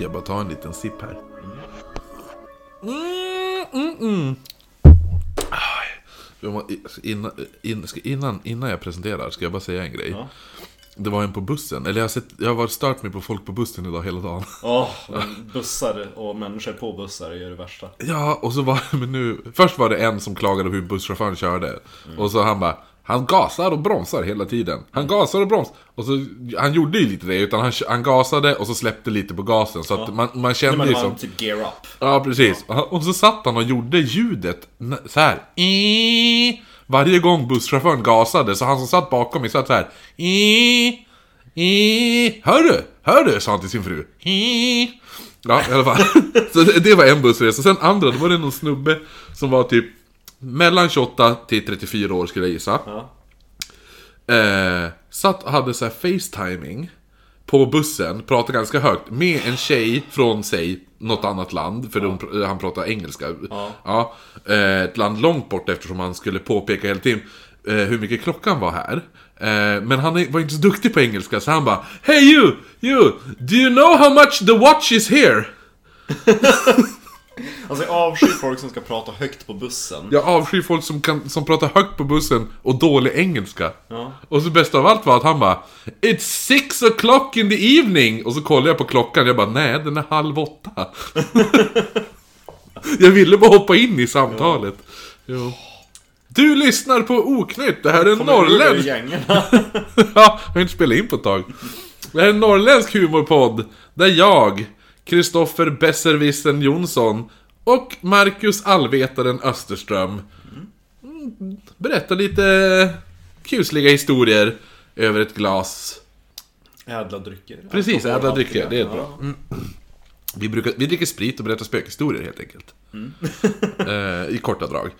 Ska jag bara ta en liten sipp här. Mm, mm, mm. Må- Innan, in- ska- innan, innan jag presenterar ska jag bara säga en grej. Ja. Det var en på bussen, eller jag har, sett, jag har varit stört mig på folk på bussen idag hela dagen. Åh, men bussar och människor på bussar är det värsta. Ja, och så var det, men nu... Först var det en som klagade på hur busschauffören körde. Och så han bara... Han gasar och bromsar hela tiden. Han gasar och bromsar. Och så, han gjorde ju lite det, utan han, han gasade och så släppte lite på gasen. Så att man, man När kände man ju som... typ gear up. Ja, precis. Och så satt han och gjorde ljudet så här. I, varje gång busschauffören gasade, så han som satt bakom mig satt så här. I, i, hör du? Hör du? sa han till sin fru. I. Ja, i alla fall. Så det, det var en bussresa. Sen andra, då var det någon snubbe som var typ mellan 28 till 34 år skulle jag gissa. Ja. Eh, satt och hade så här facetiming på bussen, pratade ganska högt med en tjej från, sig något annat land, för de, han pratar engelska. Ja. eh, ett land långt bort eftersom han skulle påpeka hela tiden eh, hur mycket klockan var här. Eh, men han var inte så duktig på engelska, så han bara Hey you! You! Do you know how much the watch is here? Alltså jag avskyr folk som ska prata högt på bussen. Jag avskyr folk som, kan, som pratar högt på bussen och dålig engelska. Ja. Och så bäst av allt var att han bara It's six o'clock in the evening! Och så kollade jag på klockan jag bara nej den är halv åtta. jag ville bara hoppa in i samtalet. Jo. Du lyssnar på Oknytt, det här är norrländsk... ja, jag har inte spelat in på ett tag. Det här är en norrländsk humorpodd där jag, Kristoffer Besserwissen Jonsson och Marcus Allvetaren Österström mm, berättar lite kusliga historier över ett glas. Ädla drycker. Precis, ädla drycker, det är Ja. bra. Mm. Vi, brukar, vi dricker sprit och berättar spökhistorier helt enkelt. eh, I korta drag.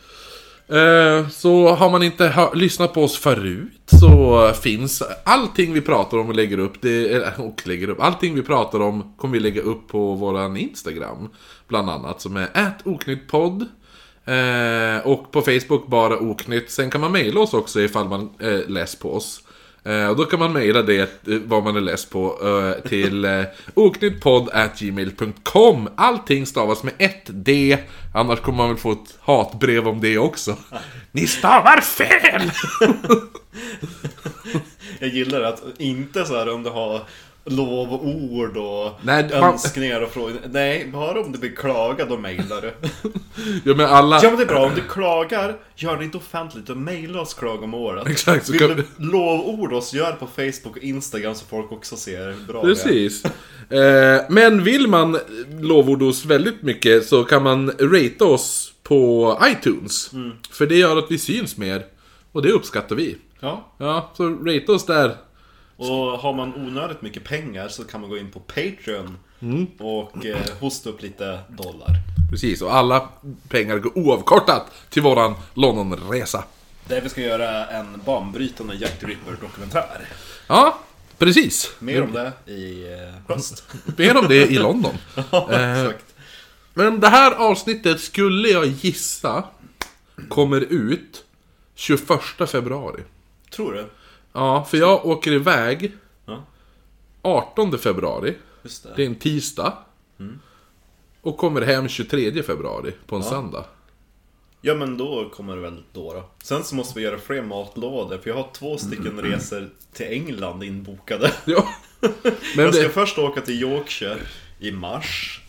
Eh, så har man inte lyssnat på oss förut så finns allting vi pratar om och lägger upp, det, och lägger upp, allting vi pratar om kommer vi lägga upp på våran Instagram. Bland annat som är @oknyttpodd. Eh, och på Facebook bara oknytt. Sen kan man mejla oss också ifall man eh, läser på oss. Eh, och då kan man mejla det, eh, vad man är less på, eh, till oknyttpodd.gmail.com. Allting stavas med ett D, annars kommer man väl få ett hatbrev om det också. Ni stavar fel! Jag gillar att inte så här om du har lovord och Nej, önskningar och frågor. Nej, bara om du blir klagad då mejlar du. ja men alla... Ja men det är bra, om du klagar, gör det inte offentligt och mejla oss klagomålet. Exakt, så Vill kan- du lovord oss, gör det på Facebook och Instagram så folk också ser hur bra vi är. Precis. Eh, men vill man lovord oss väldigt mycket så kan man rata oss på iTunes. För det gör att vi syns mer. Och det uppskattar vi. Ja, Ja, så rata oss där. Och har man onödigt mycket pengar så kan man gå in på Patreon Mm. och eh, hosta upp lite dollar. Precis, och alla pengar går oavkortat till våran Londonresa. Där vi ska göra en banbrytande Jack the Ripper-dokumentär. Ja, precis. Mer om det i eh, höst. Mer om det i London. Ja, Eh, exakt. Men det här avsnittet skulle jag gissa kommer ut 21 februari. Tror du? Ja, för jag åker iväg Ja, 18 februari. just Det det. är en tisdag. Och kommer hem 23 februari på en söndag. Ja men då kommer det väl då då. Sen så måste vi göra fler matlådor för jag har två stycken resor till England inbokade. Ja. Men Jag ska det, först åka till Yorkshire i mars.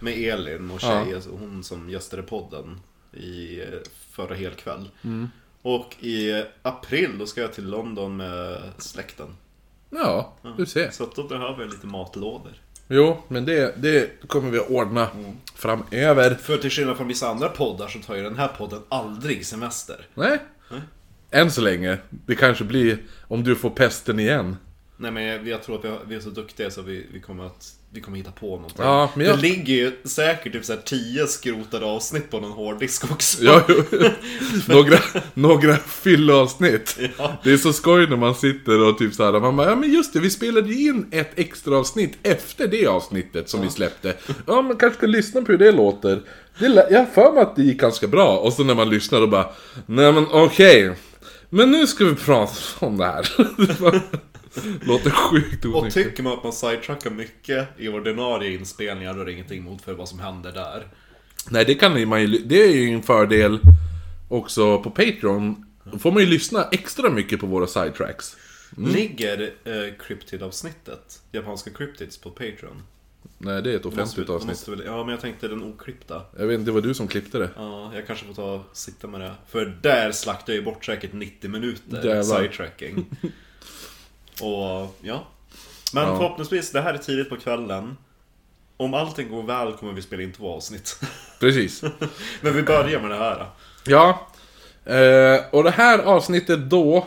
Med Elin och tjej, alltså hon som gästade podden i eh, förra helkväll. Och i april då ska jag till London med släkten. ja, du ser. Så att då behöver jag lite matlådor. Jo, men det, det kommer vi att ordna framöver. För till skillnad från vissa andra poddar så tar ju den här podden aldrig semester. Nej. Än så länge. Det kanske blir om du får pesten igen. Nej men jag, jag tror att vi, har, vi är så duktiga så vi, vi kommer att vi kommer hitta på någonting. Ja, jag- Det ligger ju säkert typ så här 10 skrotade avsnitt på någon hårddisk också. Ja, några, några fyllavsnitt. Ja. Det är så skoj när man sitter och typ såhär, man bara, ja men just det, vi spelade ju in ett extra avsnitt efter det avsnittet som vi släppte. Ja, man kanske ska lyssna på hur det låter. Det, jag har för mig att det gick ganska bra. Och så när man lyssnar och bara, nej men okej. Men nu ska vi prata om det här. Låter sjukt Och onyttigt. tycker man att man sidetrackar mycket i ordinarie inspelningar då är det ingenting emot för vad som händer där. Nej, det kan man ju, det är ju en fördel också på Patreon. Då får man ju lyssna extra mycket på våra sidetracks. Ligger eh, Cryptid-avsnittet, japanska Cryptids, på Patreon? Nej, det är ett offentligt avsnitt. måste väl, ja, men jag tänkte den oklippta. Jag vet inte, det var du som klippte det. Ja, jag kanske får ta och sitta med det. För där slaktar jag ju bort säkert 90 minuter Jävlar. sidetracking. och ja. Men Ja. förhoppningsvis, det här är tidigt på kvällen. Om allting går väl kommer vi spela in två avsnitt. Precis. Men vi börjar med det här. Ja. Eh, och det här avsnittet då,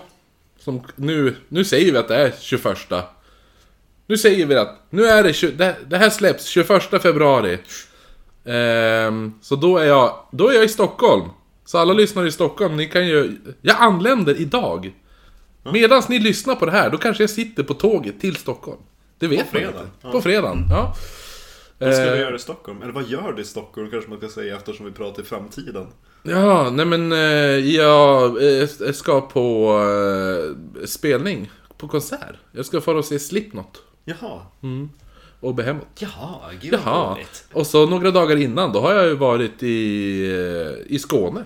som nu, nu säger vi att det är 21. Nu säger vi att, nu är det, 20, det, det här släpps 21 februari. Ehm, så då är jag, då är jag i Stockholm. Så alla lyssnare i Stockholm, ni kan ju, jag anländer idag. Medan ni lyssnar på det här, då kanske jag sitter på tåget till Stockholm. Det vet man fredagen, inte. ja. På fredagen, ja. Vad ska Eh, du göra i Stockholm? Eller vad gör du i Stockholm kanske man ska säga eftersom vi pratar i framtiden. Ja, nej men eh, jag eh, ska på eh, spelning, på konsert. Jag ska fara och se Slipknot Jaha. och Behemoth. Jaha, gud Jaha, roligt. och så några dagar innan, då har jag ju varit i, eh, i Skåne.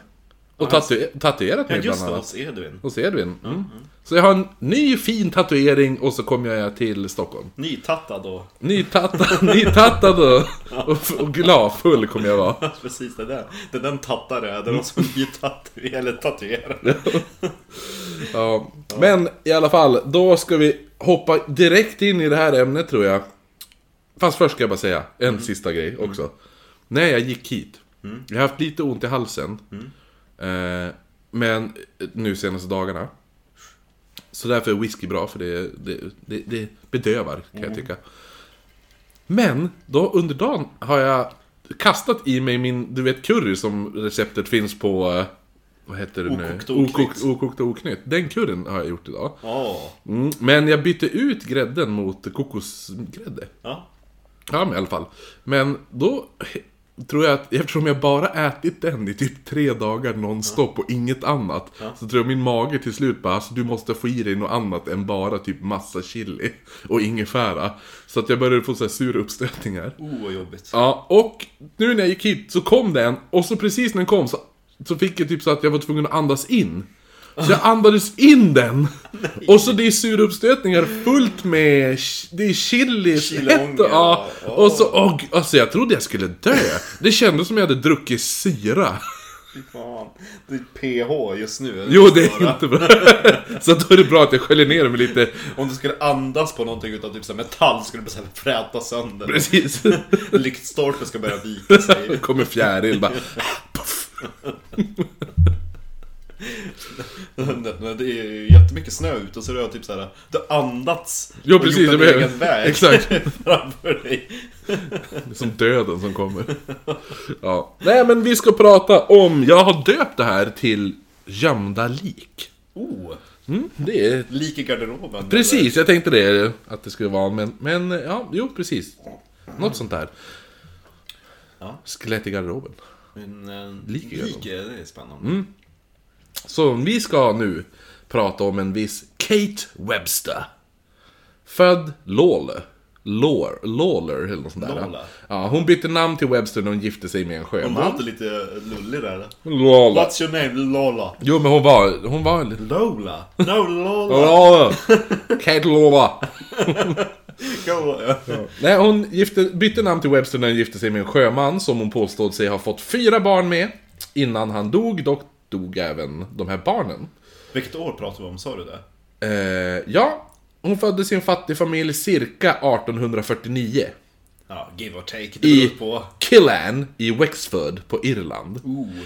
Och Ja, tatu- tatuerat Ja mig just bland det, annat. hos Edvin. Hos Edvin. Mm. Så jag har en ny fin tatuering och så kommer jag till Stockholm. Nytattad då. Nytattad, nytattad och, och, och gladfull kommer jag vara. Precis, det där. Det är den tattare, det är de som nytatuerar, eller tatuerar. Ja. Men i alla fall, då ska vi hoppa direkt in i det här ämnet tror jag. Fast först ska jag bara säga en sista grej också. När jag gick hit, jag har haft lite ont i halsen. Eh, men nu senaste dagarna. Så därför är whisky bra, för det, det, det, det bedövar kan jag tycka. Men, då under dagen har jag kastat i mig min, du vet curry som receptet finns på... eh, Vad heter det nu? Okokt och oknytt. Okokt, och oknytt. Den curryn har jag gjort idag. Ja. Mm, men jag bytte ut grädden mot kokosgrädde. Ja. Ja, men i alla fall. Men då tror jag att eftersom jag bara ätit den i typ tre dagar nonstop och inget annat. Så tror jag min mage till slut bara, alltså du måste få i dig något annat än bara typ massa chili och ingefära. Så att jag började få så här sura uppstötningar. Oh, vad jobbigt. Ja, och nu när jag gick hit så kom den och så precis när den kom så, så fick jag typ så att jag var tvungen att andas in. Så jag andades in den! Och så det är sura uppstötningar fullt med... Det är chili, och, ja. Och så, gud, alltså jag trodde jag skulle dö. Det kändes som jag hade druckit syra. Fan. Det är PH just nu. Jo, det är inte bra. Så då är det bra att jag sköljer ner mig lite. Om du skulle andas på någonting utav typ så metall skulle så här fräta sönder. Precis. Lyktstolpen ska börja vika sig. Kommer fjäril bara... Det är ju jättemycket snö ute och så du har typ såhär, har andats och precis, gjort en det egen väg exakt. framför dig. Det är som döden som kommer. Ja. Nej, men vi ska prata om... Jag har döpt det här till gömda lik. Oh, Mm, det är... lik i garderoben. Precis, jag tänkte det, att det skulle vara, men, men ja, jo precis. Något sånt där. Ja. Skelett i garderoben. Men, eh, Lik i garderoben. lik, det är spännande. Så vi ska nu prata om en viss Kate Webster. Född Lawler. Lawler, Lawler eller något sånt där. Lawler. Ja, hon bytte namn till Webster när hon gifte sig med en Hon sjöman. låter lite lullig där. Lawler. What's your name? Lola. Jo, men hon var... Hon var... Lola? No, Lola. Lawler. Kate Lawler. Nej, hon gifte, bytte namn till Webster när hon gifte sig med en sjöman som hon påstod sig ha fått fyra barn med. Innan han dog, dock dog även de här barnen. Vilket år pratar vi om, sa du det? Eh, ja, hon föddes i en fattig familj cirka 1849. Ja, give or take. Det I beror på. Killan i Wexford på Irland.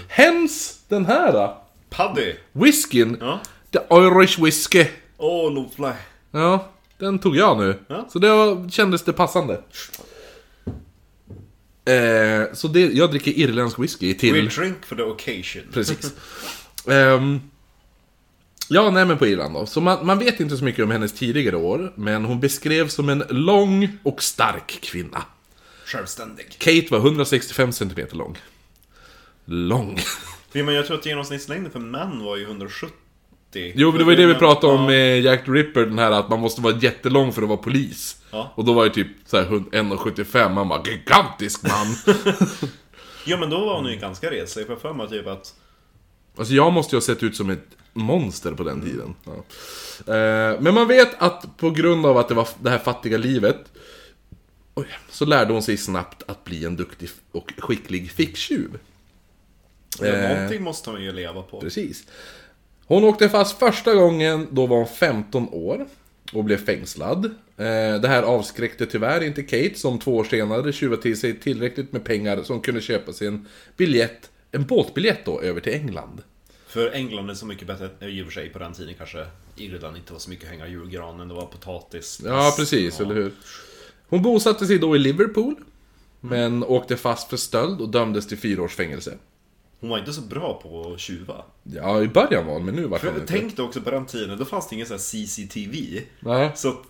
Hens den här Paddy. whiskyn, Ja. The Irish Whiskey. Åh, oh, lovely. Ja, den tog jag nu. Ja. Så det var, kändes det passande. Eh, så det, jag dricker irländsk whisky till... We drink for the occasion. Precis. Ehm, ja, nej men på Irland då. Så man, man vet inte så mycket om hennes tidigare år, men hon beskrevs som en lång och stark kvinna. Självständig. Kate var 165 cm lång. Lång. Men jag tror att genomsnittslängden för män var ju 170 Jo, men det var ju det vi pratade om med Jack the Ripper, den här att man måste vara jättelång för att vara polis. Ja. Och då var det typ så här 1,75, man bara 'Gigantisk man!' Ja, men då var hon ju ganska reslig. För för mig typ att... Alltså jag måste ju ha sett ut som ett monster på den tiden. Ja. Eh, Men man vet att på grund av att det var det här fattiga livet oj, Så lärde hon sig snabbt att bli en duktig och skicklig ficktjuv. Ja, Eh. någonting måste hon ju leva på. Precis. Hon åkte fast första gången, då var hon 15 år. Och blev fängslad. Eh, Det här avskräckte tyvärr inte Kate som två år senare tjuvade till sig tillräckligt med pengar som kunde köpa sig en biljett, en båtbiljett då, över till England. För England är så mycket bättre, eh, i och för sig på den tiden kanske Irland inte var så mycket hänga i julgranen, det var potatis. Ja, precis, eller hur? Hon bosatte sig då i Liverpool. Men åkte fast för stöld och dömdes till fyra års fängelse. Hon var inte så bra på att tjuva. Ja, i början var hon, men nu var hon inte. tänk dig också på den tiden, då fanns det ingen sån här CCTV. Nej. Så att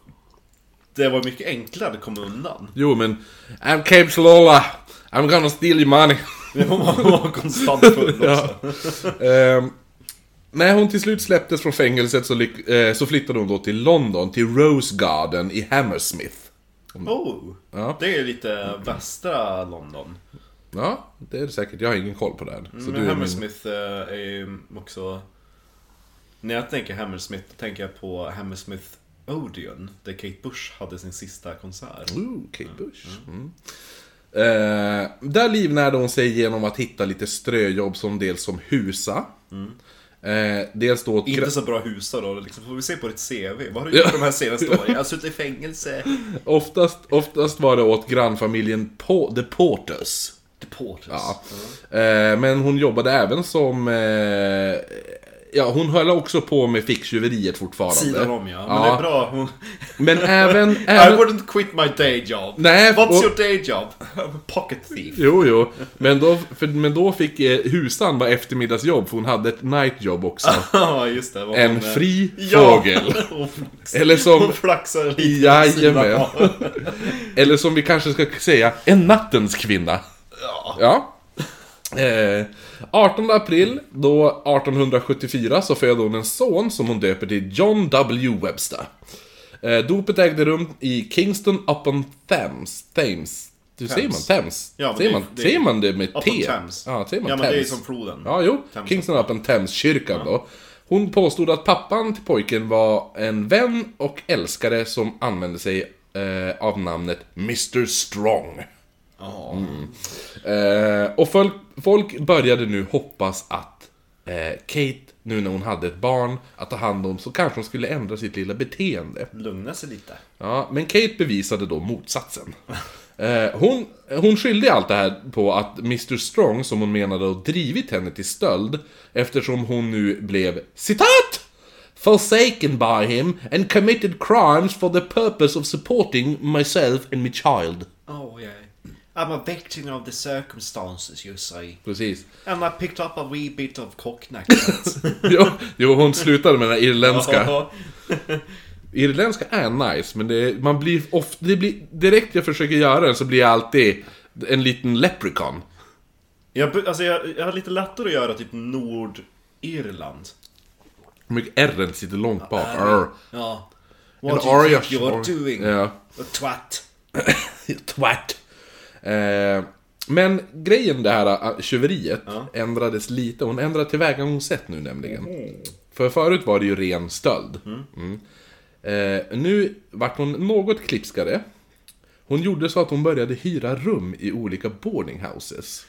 det var mycket enklare att komma undan. Jo, men... I'm Capes Lola. I'm gonna steal your money. Hon var, konstant full också. Ehm, när hon till slut släpptes från fängelset så, eh, så flyttade hon då till London, till Rose Garden i Hammersmith. Oh, Ja. det är lite västra London. Ja, det är det säkert. Jag har ingen koll på det här. Så Men du är min... Hammersmith eh, är ju också... När jag tänker Hammersmith, då tänker jag på Hammersmith Odeon, där Kate Bush hade sin sista konsert. Ooh, Kate Bush. Mm. Eh, där livnärde hon sig genom att hitta lite ströjobb som dels som husa. Eh, dels då... Inte så bra husar då, liksom, får vi se på ditt CV. Vad har du gjort de här senaste åren? Jag har suttit i fängelse. Oftast, oftast var det åt grannfamiljen po- The Porters. The Porters. Ja. Eh, men hon jobbade även som... Eh, ja, hon höll också på med ficktjuveriet fortfarande. Sidan om ja. Men Ja. det är bra. Hon... Men även... I även wouldn't quit my day job. Nej, What's och- your day job? I'm a pocket thief. Jo, jo. Men då, för, men då fick eh, husan vara eftermiddagsjobb, för hon hade ett nightjob också. Ja, just det. En hon, fri ja. fågel. Eller som... Hon flaxar lite. Jajamän. Eller som vi kanske ska säga, en nattens kvinna. Ja. Ja. Eh, 18 april, då 1874, så föder hon en son som hon döper till John W. Webster. Eh, dopet ägde rum i Kingston upon Thames. Thames. Hur säger man? Thames? Ja, säger, det- man, det- säger man det med Upon T? Thames. Ja, säger man Ja, men det är Thames? som floden. Ja, jo. Thames. Kingston upon Thames, kyrkan då. Hon påstod att pappan till pojken var en vän och älskare som använde sig eh, av namnet Mr Strong. Ja. Mm. Eh, och folk, folk började nu hoppas att eh, Kate, nu när hon hade ett barn att ta hand om, så kanske hon skulle ändra sitt lilla beteende. Lugna sig lite. Ja, men Kate bevisade då motsatsen. Eh, hon, hon skyllde allt det här på att Mr Strong, som hon menade har drivit henne till stöld, eftersom hon nu blev, citat! Forsaken by him and committed crimes for the purpose of supporting myself and my child. Oh yeah. I'm a victim of the circumstances you say. Precis. And I picked up a wee bit of cocknacket. Jo, jo, hon slutade med den här irländska. Ja. Irländska är nice, men det, man blir ofta, det blir, direkt jag försöker göra den så blir jag alltid en liten leprechaun. Jag, alltså jag, jag har lite lättare att göra typ Nordirland. Hur mycket R sitter långt bak. Ja. En What do you think you're doing? Ja. A twat. Twat. Eh, men grejen det här äh, tjuveriet Ja. ändrades lite. Hon ändrade tillvägagångssätt nu nämligen. För förut var det ju ren stöld. Mm. Eh, nu vart hon något klipskare. Hon gjorde så att hon började hyra rum i olika boarding houses.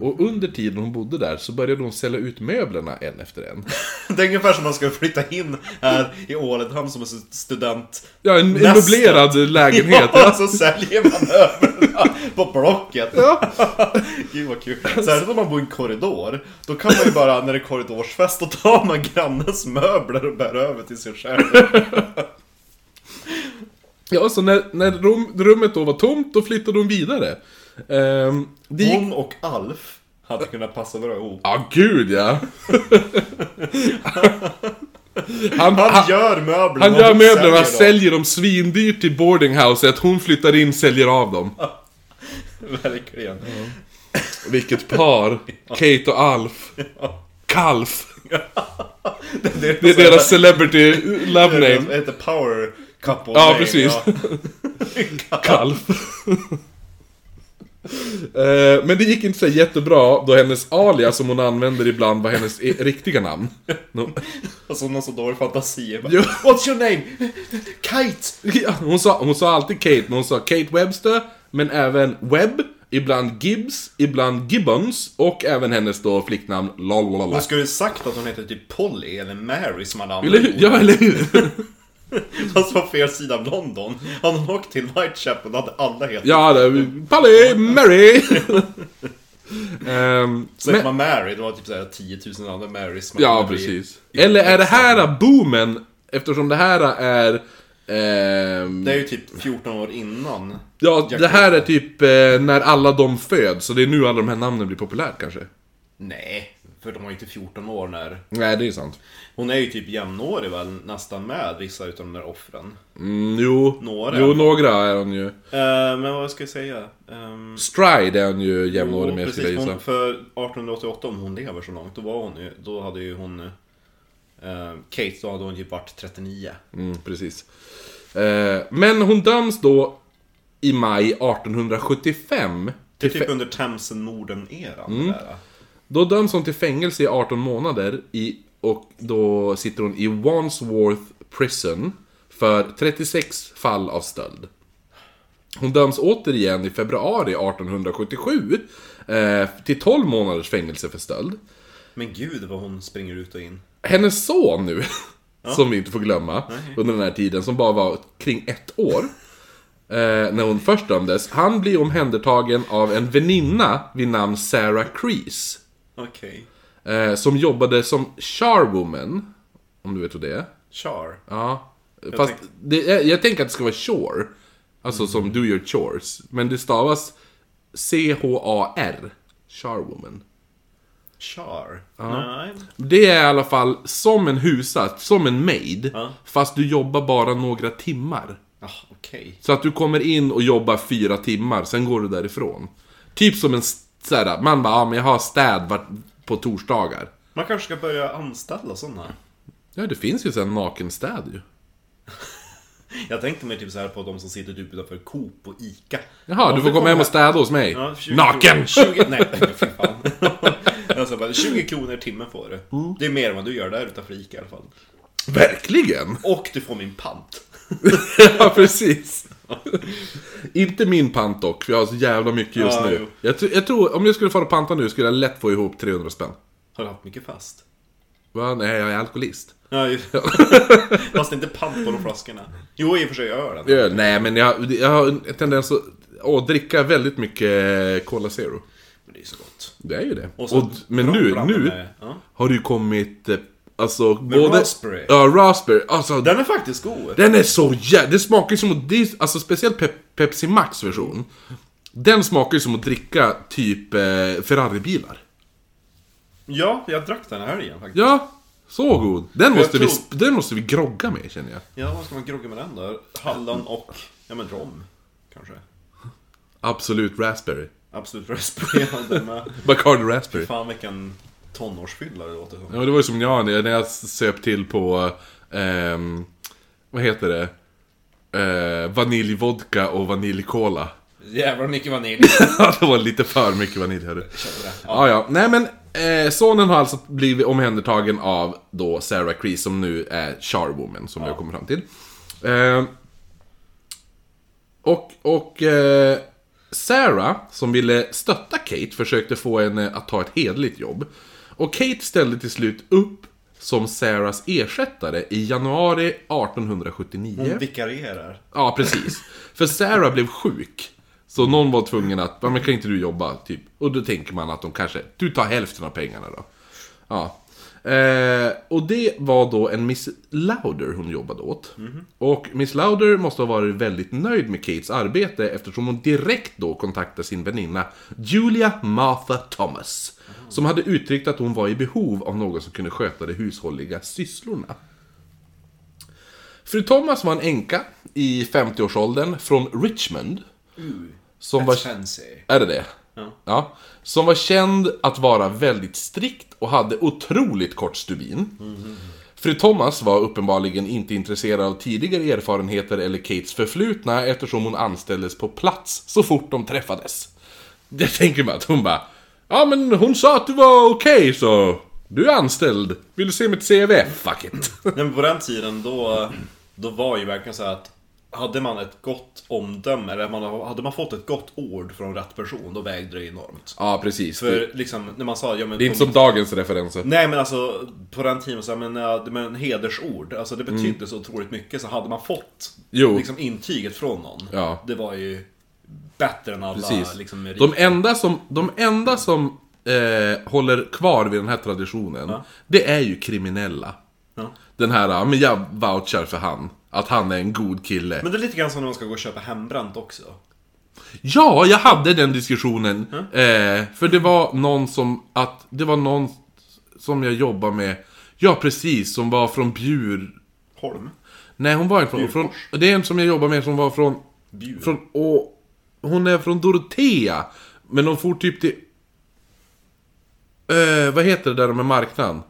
Och under tiden hon bodde där så började hon sälja ut möblerna en efter en. Det är ungefär som man ska flytta in här i Ålidhem som en student. Ja, en, en möblerad lägenhet. Ja, så säljer man möblerna på Blocket. Gud vad kul. Särskilt om man bor i en korridor. Då kan man ju bara, när det är korridorsfest, då tar man grannens möbler och bär över till sig själv. Ja, så när, när rum, rummet då var tomt, då flyttade hon vidare. Ehm, det gick... Hon och Alf hade kunnat passa bra ihop. Ja, gud ja! han, Han han, gör möblerna. han gör och möblerna, dem. säljer dem svindyrt till boardinghouset, hon flyttar in, säljer av dem. Verkligen. Vilket par! Kate och Alf. Kalf. det, Det är deras celebrity love name. Vad heter Power Couple Ja, name, precis. ja. Kalf. Eh, Men det gick inte så jättebra då hennes alias som hon använder ibland var hennes e- riktiga namn. No. Alltså hon har så dålig fantasi. Bara. What's your name? Kite! Ja, hon, sa, hon sa alltid Kate, men hon sa Kate Webster, men även Webb, ibland Gibbs, ibland Gibbons och även hennes då flicknamn Lalalala. Hon skulle sagt att hon heter typ Polly eller Mary som hur? bor. Ja, eller hur? Fast på fel sida av London. Han hade åkt till Whitechapel, hade alla hetat Ja, det, Polly, Mary! Ehm, Så men, man Mary, det var typ såhär 10 000 andra Marys ja, precis. Eller är det här boomen, eftersom det här är... ehm, Det är ju typ 14 år innan. ja, det här är typ eh, när alla de föds, så det är nu alla de här namnen blir populärt kanske. Nej, för de var ju inte 14 år när... Nej, det är sant. Hon är ju typ jämnårig väl, nästan med vissa utav de där offren. Mm, jo, Några. jo, några är hon ju. Eh, men vad ska jag säga? Um, Stride är hon ju jämnårig med skulle jag precis. Hon, för 1888, om hon lever så långt, då var hon ju, då hade ju hon... eh, Kate, då hade hon typ varit 39. Mm, precis. Eh, men hon döms då i maj 1875. Det är typ under Themsen-Norden-eran. Mm. där. Då döms hon till fängelse i 18 månader i, och då sitter hon i Wandsworth Prison för 36 fall av stöld. Hon döms återigen i februari 1877 eh, till 12 månaders fängelse för stöld. Men gud vad hon springer ut och in. Hennes son nu, som vi inte får glömma, under den här tiden, som bara var kring ett år. Eh, när hon först dömdes. Han blir omhändertagen av en väninna vid namn Sarah Crease. Okej. Eh, som jobbade som charwoman. Om du vet vad det är? Char. Ja. Fast tänk- det är, jag tänker att det ska vara chore. Alltså som do your chores. Men det stavas C-H-A-R. Charwoman. Char? Nej. Det är i alla fall som en husa, som en maid. Ja. Fast du jobbar bara några timmar. Ah, okej. Så att du kommer in och jobbar fyra timmar, sen går du därifrån. Typ som en såhär, man bara, ja men jag har städ på torsdagar. Man kanske ska börja anställa sådana. Ja, det finns ju sen nakenstäd ju. Jag tänkte mig typ så här på de som sitter typ utanför Coop och Ica. Jaha, De du får komma hem och städa hos mig. Ja, 20 Naken! kronor- 20, nej, fy fan. alltså, bara, 20 kronor i timmen får du. Mm. Det är mer än vad du gör där utanför Ica i alla fall. Verkligen! Och du får min pant. ja, precis. Inte min pant dock, för jag har så jävla mycket just Ja, nu. jo. Jag, tr- jag tror, om jag skulle få panta nu skulle jag lätt få ihop 300 spänn. Har du haft mycket fast? Va? Nej, jag är alkoholist. Ja, ju. Fast inte pant på de flaskorna. Jo, i och för sig den. Öl? Nej, men jag, jag har en tendens att åh, dricka väldigt mycket Cola Zero. Men det är så gott. Det är ju det. Och så Och, men bra nu, nu med- ja. har det ju kommit, eh, alltså både... raspberry. Ja, raspberry. Alltså, den, Den är faktiskt god. är så jävla... Det smakar ju som att... Alltså speciellt Pep, Pepsi Max version. Den smakar ju som att dricka typ eh, Ferrari-bilar. Ja, jag drack den här igen faktiskt. Ja, så god. Den Jag måste, vi, tror- sp- den måste vi grogga med känner jag. Ja, vad ska man grogga med den då? Hallon och, ja men rom. Kanske. Absolut raspberry. Absolut raspberry hade den med. Bacardi raspberry. Fan vilken tonårsfylla det låter som. Ja, det var ju som jag när jag söp till på... ehm, vad heter det? Eh, vaniljvodka och vaniljkola. Jävlar mycket vanilj. Ja, det var lite för mycket vanilj hörru. Det. Ja, ja. Nej men, eh, sonen har alltså blivit omhändertagen av då Sarah Crease som nu är Charwoman, som vi har kommit fram till. Eh, och, och eh, Sarah, som ville stötta Kate, försökte få henne att ta ett hederligt jobb. Och Kate ställde till slut upp som Sarahs ersättare i januari 1879. Hon vikarierar. Ja, precis. För Sarah blev sjuk. Så någon var tvungen att, "Ja, men kan inte du jobba? Typ. Och då tänker man att de kanske, du tar hälften av pengarna då. Ja. Eh, och det var då en Miss Lauder hon jobbade åt. Och Miss Lauder måste ha varit väldigt nöjd med Kates arbete eftersom hon direkt då kontaktade sin väninna Julia Martha Thomas. Som hade uttryckt att hon var i behov av någon som kunde sköta de hushålliga sysslorna. Fru Thomas var en änka i 50-årsåldern från Richmond. Som var... fancy. Är det det? Ja som var känd att vara väldigt strikt och hade otroligt kort stubin. Fru Thomas var uppenbarligen inte intresserad av tidigare erfarenheter eller Kates förflutna eftersom hon anställdes på plats så fort de träffades. Det tänker man att hon bara Ja men hon sa att du var okej så du är anställd. Vill du se mitt CV? Fuck it. Men på den tiden då, då var ju verkligen så att hade man ett gott omdöme, eller man, hade man fått ett gott ord från rätt person, då vägde det enormt. ja precis. Det, För liksom, när man sa, ja men... det är inte som dagens referenser. Nej men alltså, på den tiden så, men, ja, men hedersord, alltså det betydde så otroligt mycket, så hade man fått Jo. liksom intyget från någon, Ja. det var ju bättre än alla Precis. liksom, meriter. De enda som, de enda som eh, håller kvar vid den här traditionen, det är ju kriminella. Ja. Den här, ja men jag vouchar för han. Att han är en god kille. Men det är lite grann som när man ska gå och köpa hembränt också. Ja, jag hade den diskussionen. Eh, för det var någon som, att, det var någon som jag jobbar med. Ja, precis, som var från Bjur... Holm? Nej, hon var inte från. Det är en som jag jobbar med som var från... Bjur? Från... Å, hon är från Dorotea. Men de får typ till... Eh, vad heter det där med marknaden?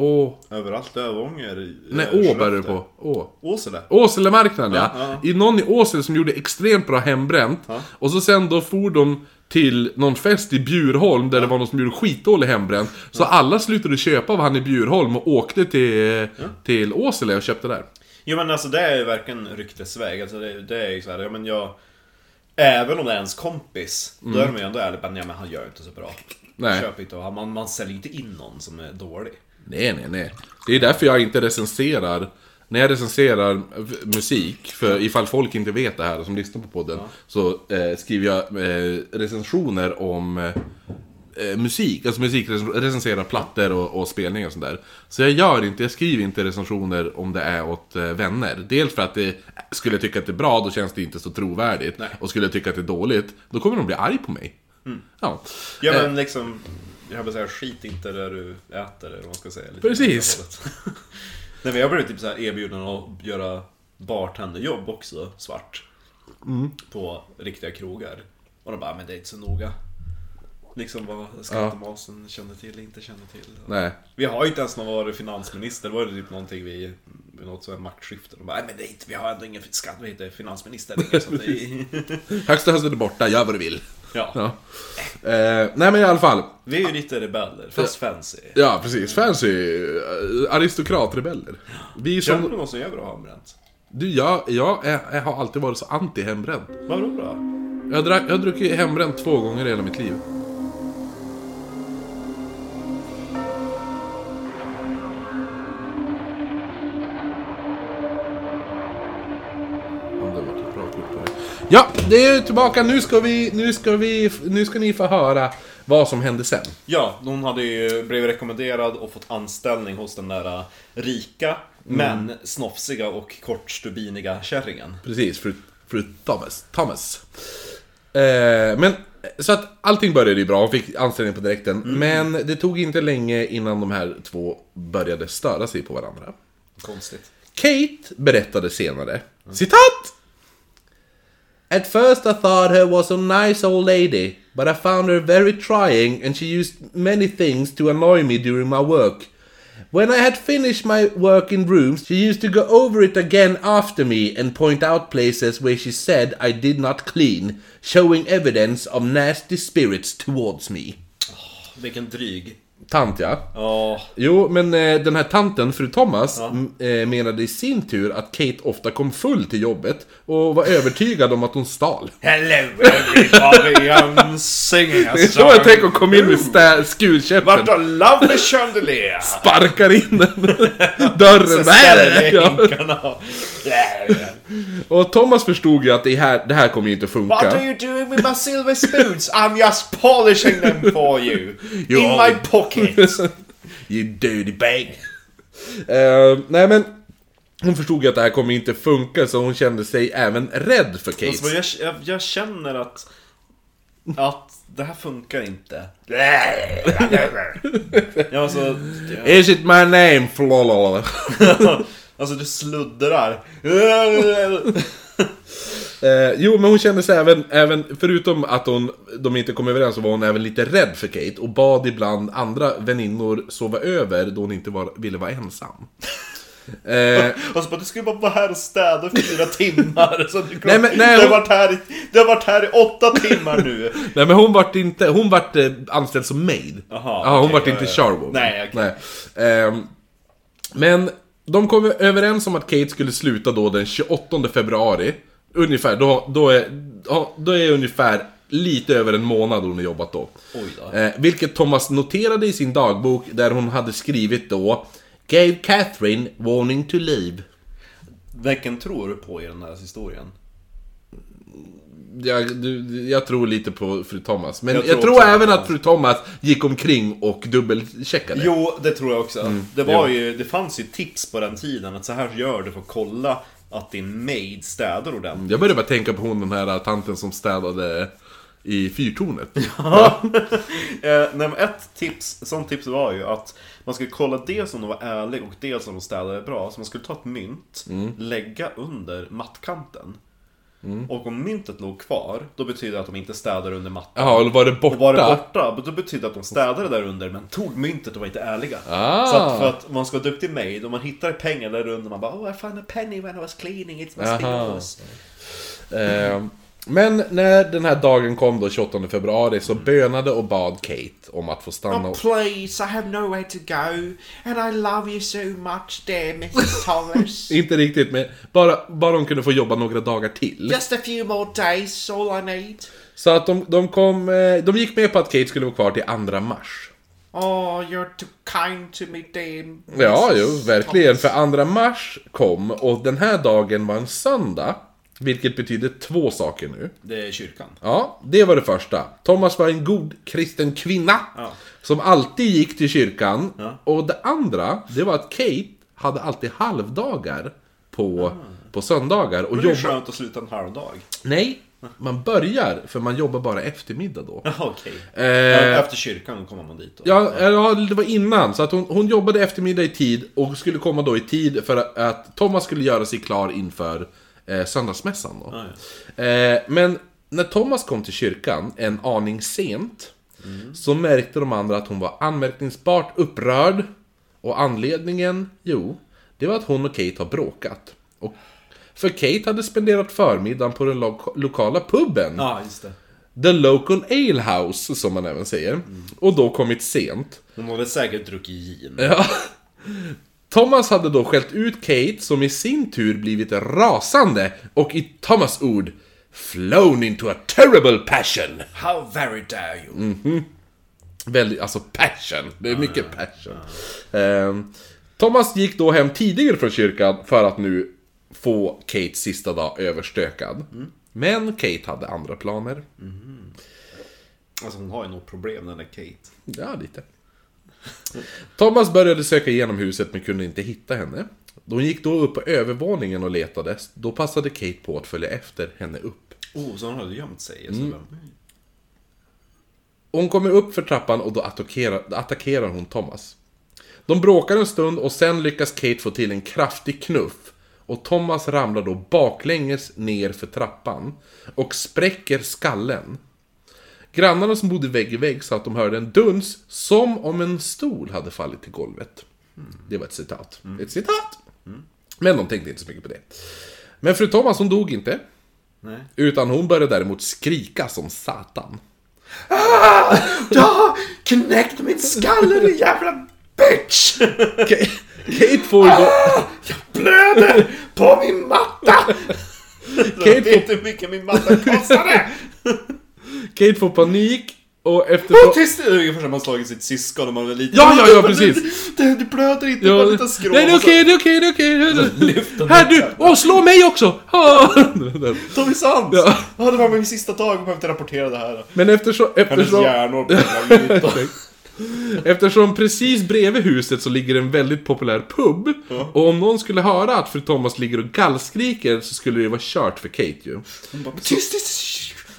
Å... Överallt, Övånger, Nej, eh, Å bär Skellefteå. på. Å. Åsele? Åselemarknaden ja. Ja, I någon i Åsele som gjorde extremt bra hembränt. Och så sen då for de till någon fest i Bjurholm där det var någon som gjorde skitdålig hembränt. Så alla slutade köpa av han i Bjurholm och åkte till, till Åsele och köpte där. Jo men alltså det är ju verkligen ryktesväg. Alltså det, det är ju såhär, ja men jag... Även om det är ens kompis, då är de ju ändå ärliga nej men han gör inte så bra. Nej. Köp inte och man, man säljer inte in någon som är dålig. Nej, nej, nej. Det är därför jag inte recenserar när jag recenserar musik, för ifall folk inte vet det här som lyssnar på podden, så eh, skriver jag eh, recensioner om eh, eh, musik, alltså musik, recenserar plattor och, och spelningar och sånt där. Så jag gör inte, jag skriver inte recensioner om det är åt eh, vänner. Dels för att det, skulle jag tycka att det är bra, då känns det inte så trovärdigt. Nej. Och skulle jag tycka att det är dåligt, då kommer de bli arg på mig. Ja. Ja Eh, men liksom, jag vill säga skit inte där du äter, eller vad man ska säga. Lite Precis. Nej men jag blev typ så här erbjuden att göra bartenderjobb också, svart. Mm. På riktiga krogar. Och de bara, men det är inte så noga. Liksom vad skattemasen känner till, inte känner till. Nej. Vi har ju inte ens någon varit finansminister, det var det typ någonting vi, vid något sånt här maktskifte. De bara, nej men det är inte, vi har ändå ingen skatt, vi är inte finansminister längre. Så att det är... Högsta hösten är borta, gör vad du vill. ja. Ja. Eh, nej men i alla fall. Vi är ju lite rebeller, fast fancy. Ja, precis. Fancy eh, aristokratrebeller. Vi Känner du som... någon som gör bra hembränt? Du, jag, jag, är, jag har alltid varit så anti-hembränt. Vadå då? Jag har druckit hembränt två gånger i hela mitt liv. Ja, det är tillbaka. Nu ska, vi, nu, ska vi, nu ska ni få höra vad som hände sen. Ja, hon hade ju blivit rekommenderad och fått anställning hos den där äh, rika, men snofsiga och kortstubiniga kärringen. Precis, fru, fru Thomas. Thomas. Eh, men, så att allting började ju bra, hon fick anställning på direkten. Men det tog inte länge innan de här två började störa sig på varandra. Konstigt. Kate berättade senare, citat! At first I thought her was a nice old lady, but I found her very trying and she used many things to annoy me during my work. When I had finished my work in rooms, she used to go over it again after me and point out places where she said I did not clean, showing evidence of nasty spirits towards me. Vilken dryg. Tant ja. Ja, Jo, men eh, den här tanten, fru Thomas, m- eh, menade i sin tur att Kate ofta kom full till jobbet och var övertygad om att hon stal. Hello everybody, I'm singing a Det är så jag tänker att komma in med stä- skurkäppen, What a lovely chandelier! sparkar in den dörren. Ställer Ja. hinkarna. Och Thomas förstod ju att det här, det här kommer ju inte att What are funka. you doing with my silver spoons? I'm just polishing them for you. You In are- my pocket. you dirty bag. Eh, nej men, hon förstod ju att det här kommer inte funka så hon kände sig även rädd för Kate. Alltså, jag, jag, jag känner att... Att det här funkar inte. ja, alltså, Is it my name? Alltså du sluddrar. Eh, jo, men hon kände sig även, även, förutom att hon, de inte kom överens, så var hon även lite rädd för Kate och bad ibland andra väninnor sova över då hon inte var, ville vara ensam. Eh, bara, du ska ju bara vara här och städa i fyra timmar. Så du, Nej, men- nej, du, har hon- varit här i, du har varit här i åtta timmar nu. nej men hon vart inte, hon vart eh, anställd som maid. Jaha, ja, hon okej, vart ja, inte ja. Charwoman. Nej, okej. Nej. Ehm, men de kom överens om att Kate skulle sluta då den 28 februari. Ungefär, då, då, är, då är ungefär lite över en månad hon har jobbat då. Eh, vilket Thomas noterade i sin dagbok där hon hade skrivit då Gave Catherine warning to leave. Vilken tror du på i den här historien? Jag, du, jag tror lite på fru Thomas. Men Jag jag tror tror, även att fru Thomas gick omkring och dubbelcheckade. Jo, det tror jag också. det, var ju, det fanns ju tips på den tiden att så här gör du för att kolla att din maid städar ordentligt. Jag började bara tänka på hon den här tanten som städade i fyrtornet. Eh, nej, men ett tips, sånt tips var ju att man skulle kolla dels om de var ärliga och dels om de städade bra. Så man skulle ta ett mynt, lägga under mattkanten. Och om myntet låg kvar, då betyder det att de inte städar under mattan. Jaha, eller var det borta? Och var det borta, då betyder det att de städade där under men tog myntet och var inte ärliga. Ah. Så att för att man ska vara duktig maid, om man hittar pengar där under, man bara Oh I found a penny when I was cleaning, it must be Aha. yours. Eh, men när den här dagen kom då, 28 februari, så bönade och bad Kate om att få stanna Oh och... please, I have nowhere to go and I love you so much dear Mrs Thomas. Inte riktigt, men bara, bara de kunde få jobba några dagar till. Just a few more days, all I need. Så att de, de kom... eh, De gick med på att Kate skulle vara kvar till 2 mars. Oh, you're too kind to me dear Ja, Mrs. jo, verkligen. För 2 mars kom och den här dagen var en söndag. Vilket betyder två saker nu. Det är kyrkan. Ja, det var det första. Thomas var en god kristen kvinna. Ja. Som alltid gick till kyrkan. Ja. Och det andra, det var att Kate hade alltid halvdagar på, på söndagar. Och Men det är jobba... skönt att sluta en halvdag. Nej, man börjar, för man jobbar bara eftermiddag då. Okej. Eh, Ja, Efter kyrkan kommer man dit då. Ja, ja, det var innan. Så att hon, hon jobbade eftermiddag i tid och skulle komma då i tid för att, att Thomas skulle göra sig klar inför eh, söndagsmässan. Då. Ah, eh, men när Thomas kom till kyrkan, en aning sent, så märkte de andra att hon var anmärkningsbart upprörd. Och anledningen, jo, det var att hon och Kate har bråkat. Och, för Kate hade spenderat förmiddagen på den lo- lokala puben. Ja, just det. The Local Ale House, som man även säger. Och då kommit sent. Hon hade säkert druckit gin. Ja. Thomas hade då skällt ut Kate, som i sin tur blivit rasande och i Thomas ord flown into a terrible passion. How very dare you? Väldigt, alltså passion. Det är mycket passion. Ehm, Thomas gick då hem tidigare från kyrkan för att nu få Kates sista dag överstökad. Men Kate hade andra planer. Alltså hon har ju något problem den där Kate. Ja, lite. Thomas började söka igenom huset men kunde inte hitta henne. Hon gick då upp på övervåningen och letade, då passade Kate på att följa efter henne upp. Oh, så hon hade gömt sig? Mm. Hon kommer upp för trappan och då attackerar, attackerar hon Thomas. De bråkar en stund och sen lyckas Kate få till en kraftig knuff. Och Thomas ramlar då baklänges ner för trappan och spräcker skallen. Grannarna som bodde vägg i vägg sa att de hörde en duns som om en stol hade fallit till golvet. Det var ett citat. Ett citat! Men de tänkte inte så mycket på det. Men fru Thomas hon dog inte. Nej. Utan hon började däremot skrika som satan. Ja! Knäckt min skalle din jävla bitch! Ka- Kate får ju då... Blöder på min matta! Kate Vet du hur mycket min matta kostade? Kate får panik och eftersom... tyst! Det är ungefär som man slagit sitt syskon om man är liten. Ja, ja, ja, precis. Du, du blöder inte, Ja, bara nej, lite skrov. det är okej, det är okej, det är okej. Här du! Åh, slå mig också! Ja. Tommy Sant! Ja. Ja. det var min sista dag, jag behövde rapportera det här. Men eftersom... Hennes eftersom hjärnor ut och- Eftersom precis bredvid huset så ligger en väldigt populär pub. Och om någon skulle höra att fru Thomas ligger och gallskriker så skulle det vara kört för Kate ju. Hon bara, tyst, tyst.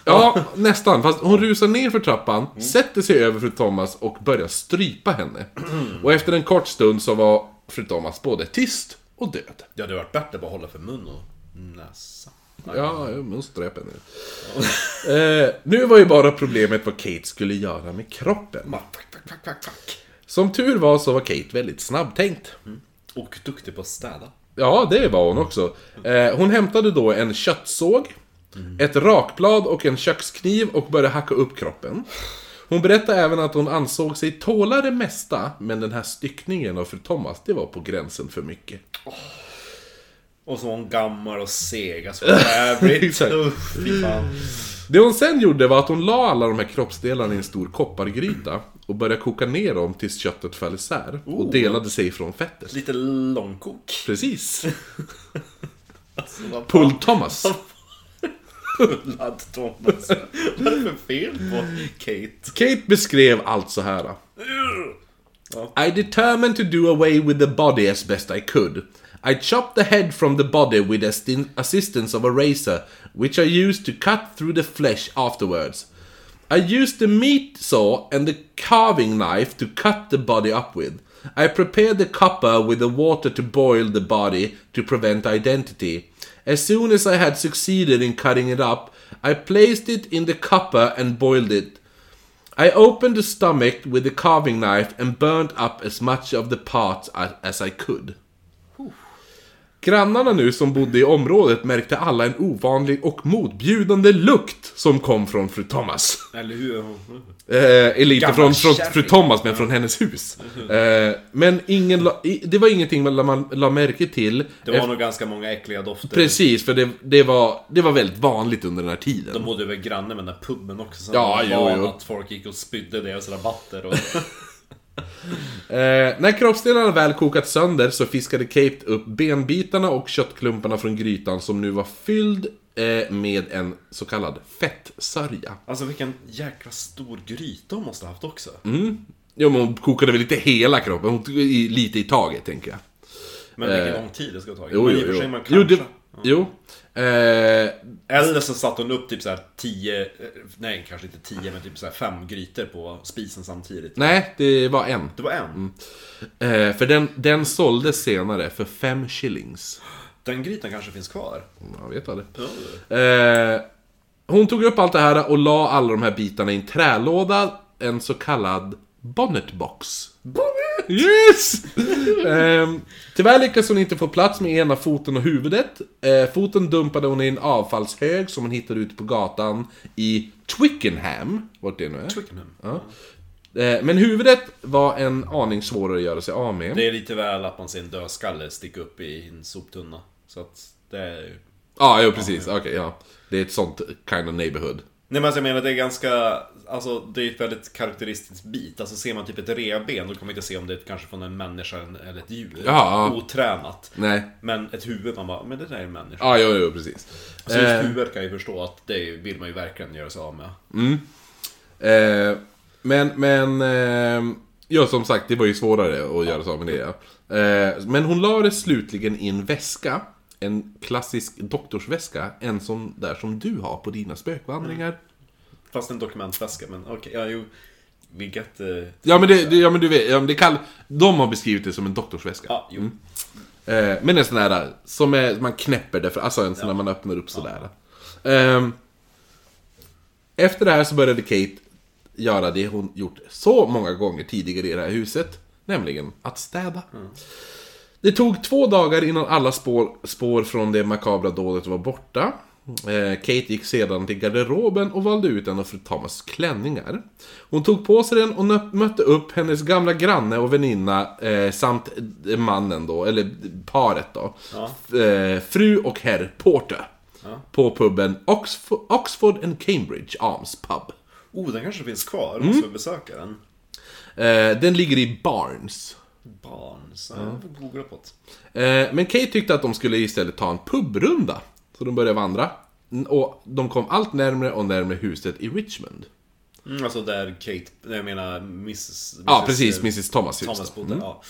Ja, nästan. Fast hon rusar ner för trappan, sätter sig över fru Thomas och börjar strypa henne. Och efter en kort stund så var fru Thomas både tyst och död. Det hade varit bättre bara hålla för mun och näsa. Ja, hon ströp henne. eh, nu var ju bara problemet vad Kate skulle göra med kroppen. Fuck, fuck, fuck, fuck, fuck. Som tur var så var Kate väldigt snabbtänkt. Och duktig på att städa. Ja, det var hon också. Eh, hon hämtade då en köttsåg, ett rakblad och en kökskniv och började hacka upp kroppen. Hon berättade även att hon ansåg sig tåla det mesta, men den här styckningen av fru Thomas, det var på gränsen för mycket. Och så var hon gammal och seg, alltså jävligt. Det hon sen gjorde var att hon la alla de här kroppsdelarna i en stor koppargryta och började koka ner dem tills köttet föll isär och delade sig från fettet. Lite långkok. Precis. Alltså. Pull Thomas. Pullad Thomas. Vad är det för fel på Kate? Kate beskrev allt så här. I determined to do away with the body as best I could. I chopped the head from the body with assistance of a razor, which I used to cut through the flesh afterwards. I used the meat saw and the carving knife to cut the body up with. I prepared the copper with the water to boil the body to prevent identity. As soon as I had succeeded in cutting it up, I placed it in the copper and boiled it. I opened the stomach with the carving knife and burned up as much of the parts as I could. Grannarna nu som bodde i området märkte alla en ovanlig och motbjudande lukt som kom från fru Thomas. Eller hur? Eh, eller inte från, från fru Thomas, men från hennes hus. Eh, men ingen la, det var ingenting man la, man la märke till. Det var nog ganska många äckliga dofter. Precis, för det, det, var, det var väldigt vanligt under den här tiden. De bodde väl granne med den där puben också. Så Ja, jo, jo. att folk gick och spydde deras rabatter och... Eh, när kroppsdelarna väl kokat sönder så fiskade Kate upp benbitarna och köttklumparna från grytan som nu var fylld eh, med en så kallad fettsörja. Alltså vilken jäkla stor gryta hon måste ha haft också. Jo, men hon kokade väl inte hela kroppen, hon tog i, lite i taget tänker jag. Men vilken Eh, lång tid det ska ta. Jo, men jo, sig jo. man Jo, det, jo. Eh, Eller så satte hon upp typ så här 10, eh, nej kanske inte 10 men typ så här 5 grytor på spisen samtidigt. nej, det var en. Det var en. Eh, för den, den såldes senare för fem shillings. Den grytan kanske finns kvar. Jag vet aldrig. Ja. Eh, hon tog upp allt det här och la alla de här bitarna i en trälåda, en så kallad bonnetbox. Bonnet! Yes! eh, tyvärr lyckades hon inte få plats med ena foten och huvudet. Eh, foten dumpade hon i en avfallshög som hon hittade ute på gatan i Twickenham, vart det nu är. Twickenham. Ja. Eh, men huvudet var en aning svårare att göra sig av med. Det är lite väl att man ser en dödskalle sticka upp i en soptunna. Så att det är ju... Ja, jo precis. Okej, ja. Det är ett sånt kind of neighborhood. Nej men alltså jag menar det är ganska, alltså det är ett väldigt karaktäristiskt bit. Alltså ser man typ ett revben då kan man inte se om det är kanske från en människa eller ett djur. Ja. Otränat. Nej. Men ett huvud, man bara, men det där är en människa. Ja, jo, jo, precis. Så just Eh, huvudet kan jag ju förstå att det vill man ju verkligen göra sig av med. Eh, men, men... Eh, ja, som sagt, det var ju svårare att göra sig av med det. Ja. Eh, men hon la det slutligen i en väska. En klassisk doktorsväska. En sån där som du har på dina spökvandringar. Fast en dokumentväska, men okej, ja jo. Vilket... Eh, Ja, men, det, det, ja, men du vet, ja, men det kall, de har beskrivit det som en doktorsväska. ja, jo. Eh, men en sån där som är, man knäpper det för, alltså en sån där man öppnar upp sådär. Ehm, efter det här så började Kate göra det hon gjort så många gånger tidigare i det här huset. Nämligen att städa. Det tog två dagar innan alla spår, spår från det makabra dådet var borta. Eh, Kate gick sedan till garderoben och valde ut en av fru Thomas klänningar. Hon tog på sig den och mötte upp hennes gamla granne och väninna eh, samt mannen då, eller paret då. Eh, fru och herr Porter. På puben Oxford, Oxford and Cambridge Arms Pub. Oh, den kanske finns kvar. Mm. Måste vi besöka den? Eh, den ligger i Barnes. Barnes. Ja. Jag får googla på det. Eh, men Kate tyckte att de skulle istället ta en pubrunda. Så de började vandra. Mm, Och de kom allt närmre och närmre huset i Richmond. Mm, alltså där Kate, jag menar Mrs. Ja, Mrs. precis. eh, Mrs Thomas. Thomas bodde, ja.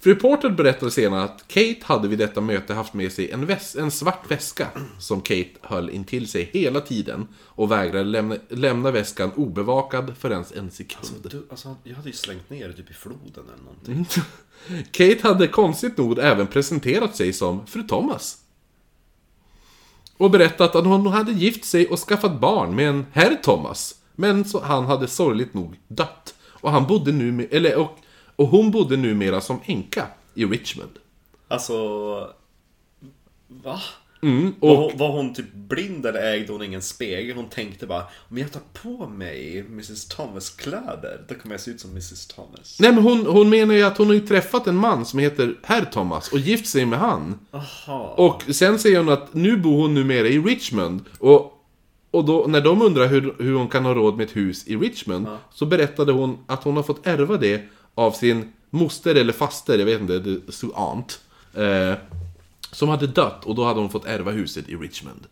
Fru Porter berättade senare att Kate hade vid detta möte haft med sig en, väs- en svart väska som Kate höll intill sig hela tiden och vägrade lämna, lämna väskan obevakad för ens en sekund. Du, alltså, jag hade ju slängt ner det typ i floden eller någonting. Kate hade konstigt nog även presenterat sig som fru Thomas. Och berättat att hon hade gift sig och skaffat barn med en herr Thomas. Men så, han hade sorgligt nog dött. Och han bodde nu eller, och, och hon bodde numera som änka i Richmond. Alltså... Va? Mm, Var, och, hon, var hon typ blind eller ägde hon ingen spegel? Hon tänkte bara om jag tar på mig Mrs Thomas kläder, då kommer jag se ut som Mrs Thomas. nej men hon, hon menar ju att hon har ju träffat en man som heter herr Thomas och gift sig med han. Aha. Och sen säger hon att nu bor hon numera i Richmond. Och, och då, när de undrar hur, hur hon kan ha råd med ett hus i Richmond, så berättade hon att hon har fått ärva det av sin moster eller faster, jag vet inte, det stod aunt. Eh, som hade dött och då hade hon fått ärva huset i Richmond.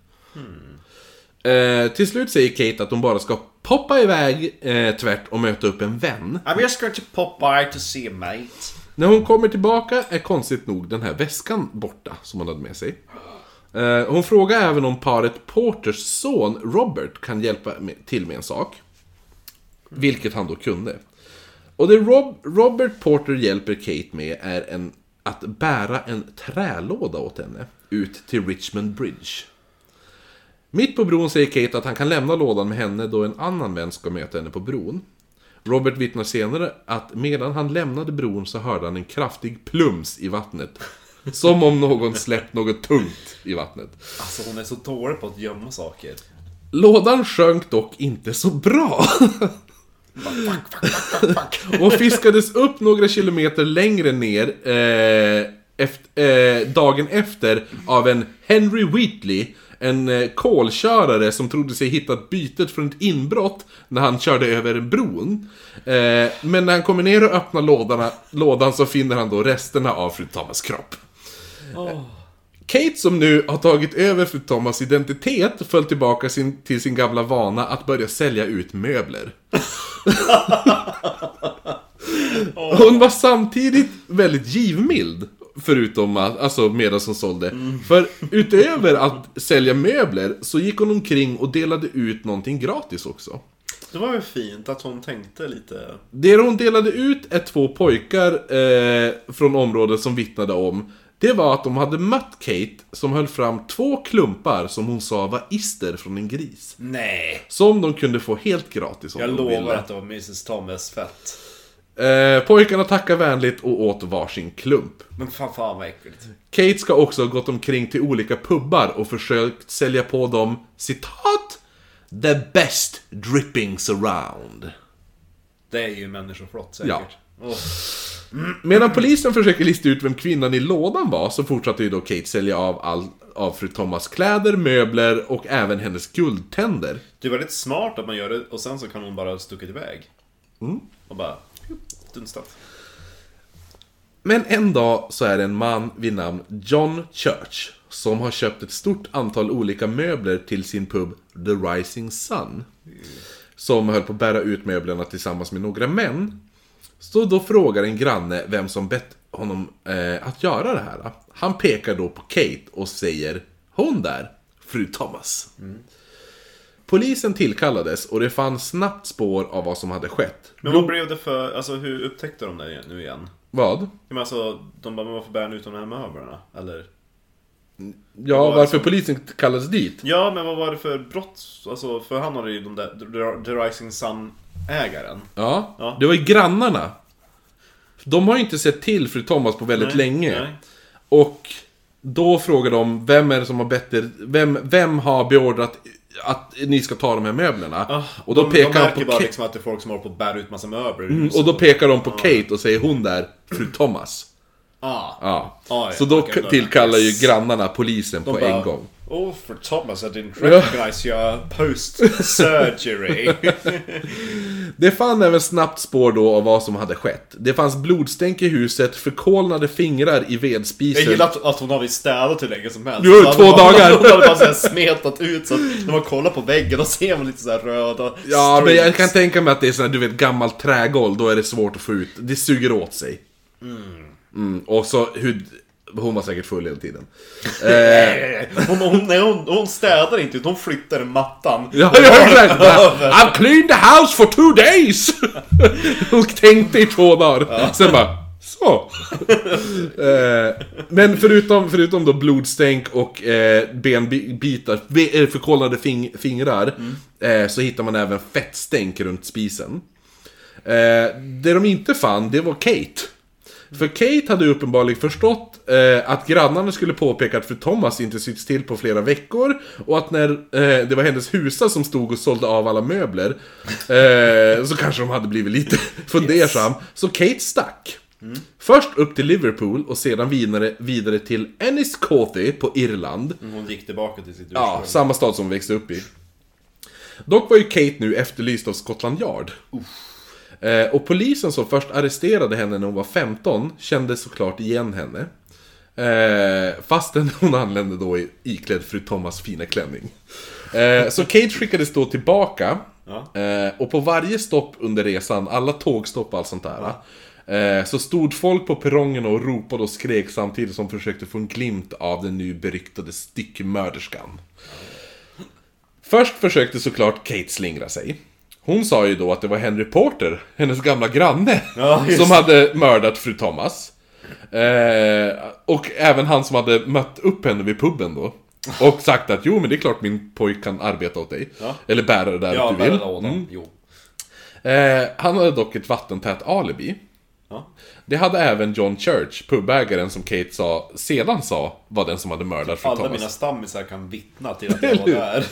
Eh, till slut säger Kate att hon bara ska poppa iväg eh, tvärt och möta upp en vän. I'm just going to pop by to see a mate. När hon kommer tillbaka är konstigt nog den här väskan borta som hon hade med sig. Eh, Hon frågar även om paret Porters son Robert kan hjälpa med- till med en sak. Vilket han då kunde. Och det Rob, Robert Porter hjälper Kate med är en, att bära en trälåda åt henne ut till Richmond Bridge. Mitt på bron säger Kate att han kan lämna lådan med henne då en annan vän ska möta henne på bron. Robert vittnar senare att medan han lämnade bron så hörde han en kraftig plums i vattnet. Som om någon släppt något tungt i vattnet. Alltså hon är så dålig på att gömma saker. Lådan sjönk dock inte så bra och fiskades upp några kilometer längre ner eh, efter, eh, dagen efter av en Henry Wheatley, en eh, kolkörare som trodde sig hittat bytet från ett inbrott när han körde över bron. Eh, men när han kommer ner och öppnar lådan, lådan så finner han då resterna av fru Thomas kropp. Kate som nu har tagit över fru Thomas identitet föll tillbaka sin, till sin gamla vana att börja sälja ut möbler. Hon var samtidigt väldigt givmild. Förutom att, alltså medan hon sålde. För utöver att sälja möbler så gick hon omkring och delade ut någonting gratis också. Det var väl fint att hon tänkte lite... Det hon delade ut är två pojkar eh, från området som vittnade om det var att de hade mött Kate som höll fram två klumpar som hon sa var ister från en gris. Nej! Som de kunde få helt gratis om Jag de lovar ville. att det var Mrs Thomas fett. Eh, pojkarna tackade vänligt och åt varsin klump. Men fan, fan vad äckligt. Kate ska också ha gått omkring till olika pubbar och försökt sälja på dem, citat, The best drippings around. Det är ju människoflott säkert. Ja. Åh. Medan polisen försöker lista ut vem kvinnan i lådan var så fortsatte ju då Kate sälja av all av fru Thomas kläder, möbler och även hennes guldtänder. Det är väldigt smart att man gör det och sen så kan hon bara stuckit iväg. Och bara... Dunstat. Men en dag så är det en man vid namn John Church som har köpt ett stort antal olika möbler till sin pub The Rising Sun. Som höll på att bära ut möblerna tillsammans med några män. Så då frågar en granne vem som bett honom eh, att göra det här. Han pekar då på Kate och säger Hon där, fru Thomas. Polisen tillkallades och det fanns snabbt spår av vad som hade skett. Men vad blev det för... Alltså hur upptäckte de det nu igen? Vad? Men alltså, de bara, men varför bär han ut de här möblerna? Eller? Ja, var varför som- polisen kallades dit? Ja, men vad var det för brott? Alltså, för han hade ju de där... The- Rising Sun-ägaren. Ja, Ja. det var ju grannarna. De har ju inte sett till fru Thomas på väldigt Nej, länge. nej. Och då frågar de, vem är det som har bett er, vem, vem har beordrat att ni ska ta de här möblerna? Ah, och då de, pekar de märker på bara Kate. liksom att det är folk som håller på att bära ut massa möbler Mm, och då pekar de på Kate och säger hon där, fru Thomas. Ah. Ja. Ah, ja, Så då tillkallar ju grannarna polisen De på bara, en gång. Oh, for Thomas, I didn't recognize your post-surgery. Det fann även snabbt spår då av vad som hade skett. Det fanns blodstänk i huset, förkolnade fingrar i vedspisen. Jag gillar att, att hon har blivit städad hur länge som helst. Jo, två bara- dagar. Hon hade bara smetat ut så att när man kollar på väggen då ser man lite så här röda Ja, men jag streaks. kan tänka mig att det är sån här, du vet, gammalt trägolv, då är det svårt att få ut. Det suger åt sig. Mm, och så hur... Hon var säkert full hela tiden. Eh, Hon, hon, nej, hon, hon städar inte utan hon flyttar mattan. ja, ja, exakt! I've cleaned the house for two days! Hon tänkte i två dagar. Sen bara, Så! eh, men förutom, förutom då blodstänk och eh, benbitar, be- eh, förkolnade fing, fingrar, eh, så hittar man även fettstänk runt spisen. Eh, det de inte fann, det var Kate. För Kate hade uppenbarligen förstått eh, att grannarna skulle påpeka att fru Thomas inte sytt still på flera veckor och att när eh, det var hennes husa som stod och sålde av alla möbler eh, så kanske de hade blivit lite fundersam. Så Kate stack. Först upp till Liverpool och sedan vidare, vidare till Enniscorthy på Irland. Hon gick tillbaka till sitt ursprung. Ja, samma stad som hon växte upp i. Dock var ju Kate nu efterlyst av Scotland Yard. Eh, och polisen som först arresterade henne när hon var 15 kände såklart igen henne. Eh, fastän hon anlände då i, iklädd fru Thomas fina klänning. Eh, så Kate skickades då tillbaka. Ja. Eh, och på varje stopp under resan, alla tågstopp och allt sånt där. Eh, så stod folk på perrongen och ropade och skrek samtidigt som försökte få en glimt av den nu beryktade styckmörderskan. Först försökte såklart Kate slingra sig. Hon sa ju då att det var Henry Porter, hennes gamla granne, Ja, som hade mördat fru Thomas. Eh, och även han som hade mött upp henne vid puben då. Och sagt att jo men det är klart min pojk kan arbeta åt dig. Ja. Eller bära det där Ja, du vill. Adam. Mm. Jo. Eh, han hade dock ett vattentätt alibi. Ja. Det hade även John Church, pubägaren som Kate sa, sedan sa var den som hade mördat fru Alla Thomas. mina stammisar kan vittna till att jag var där.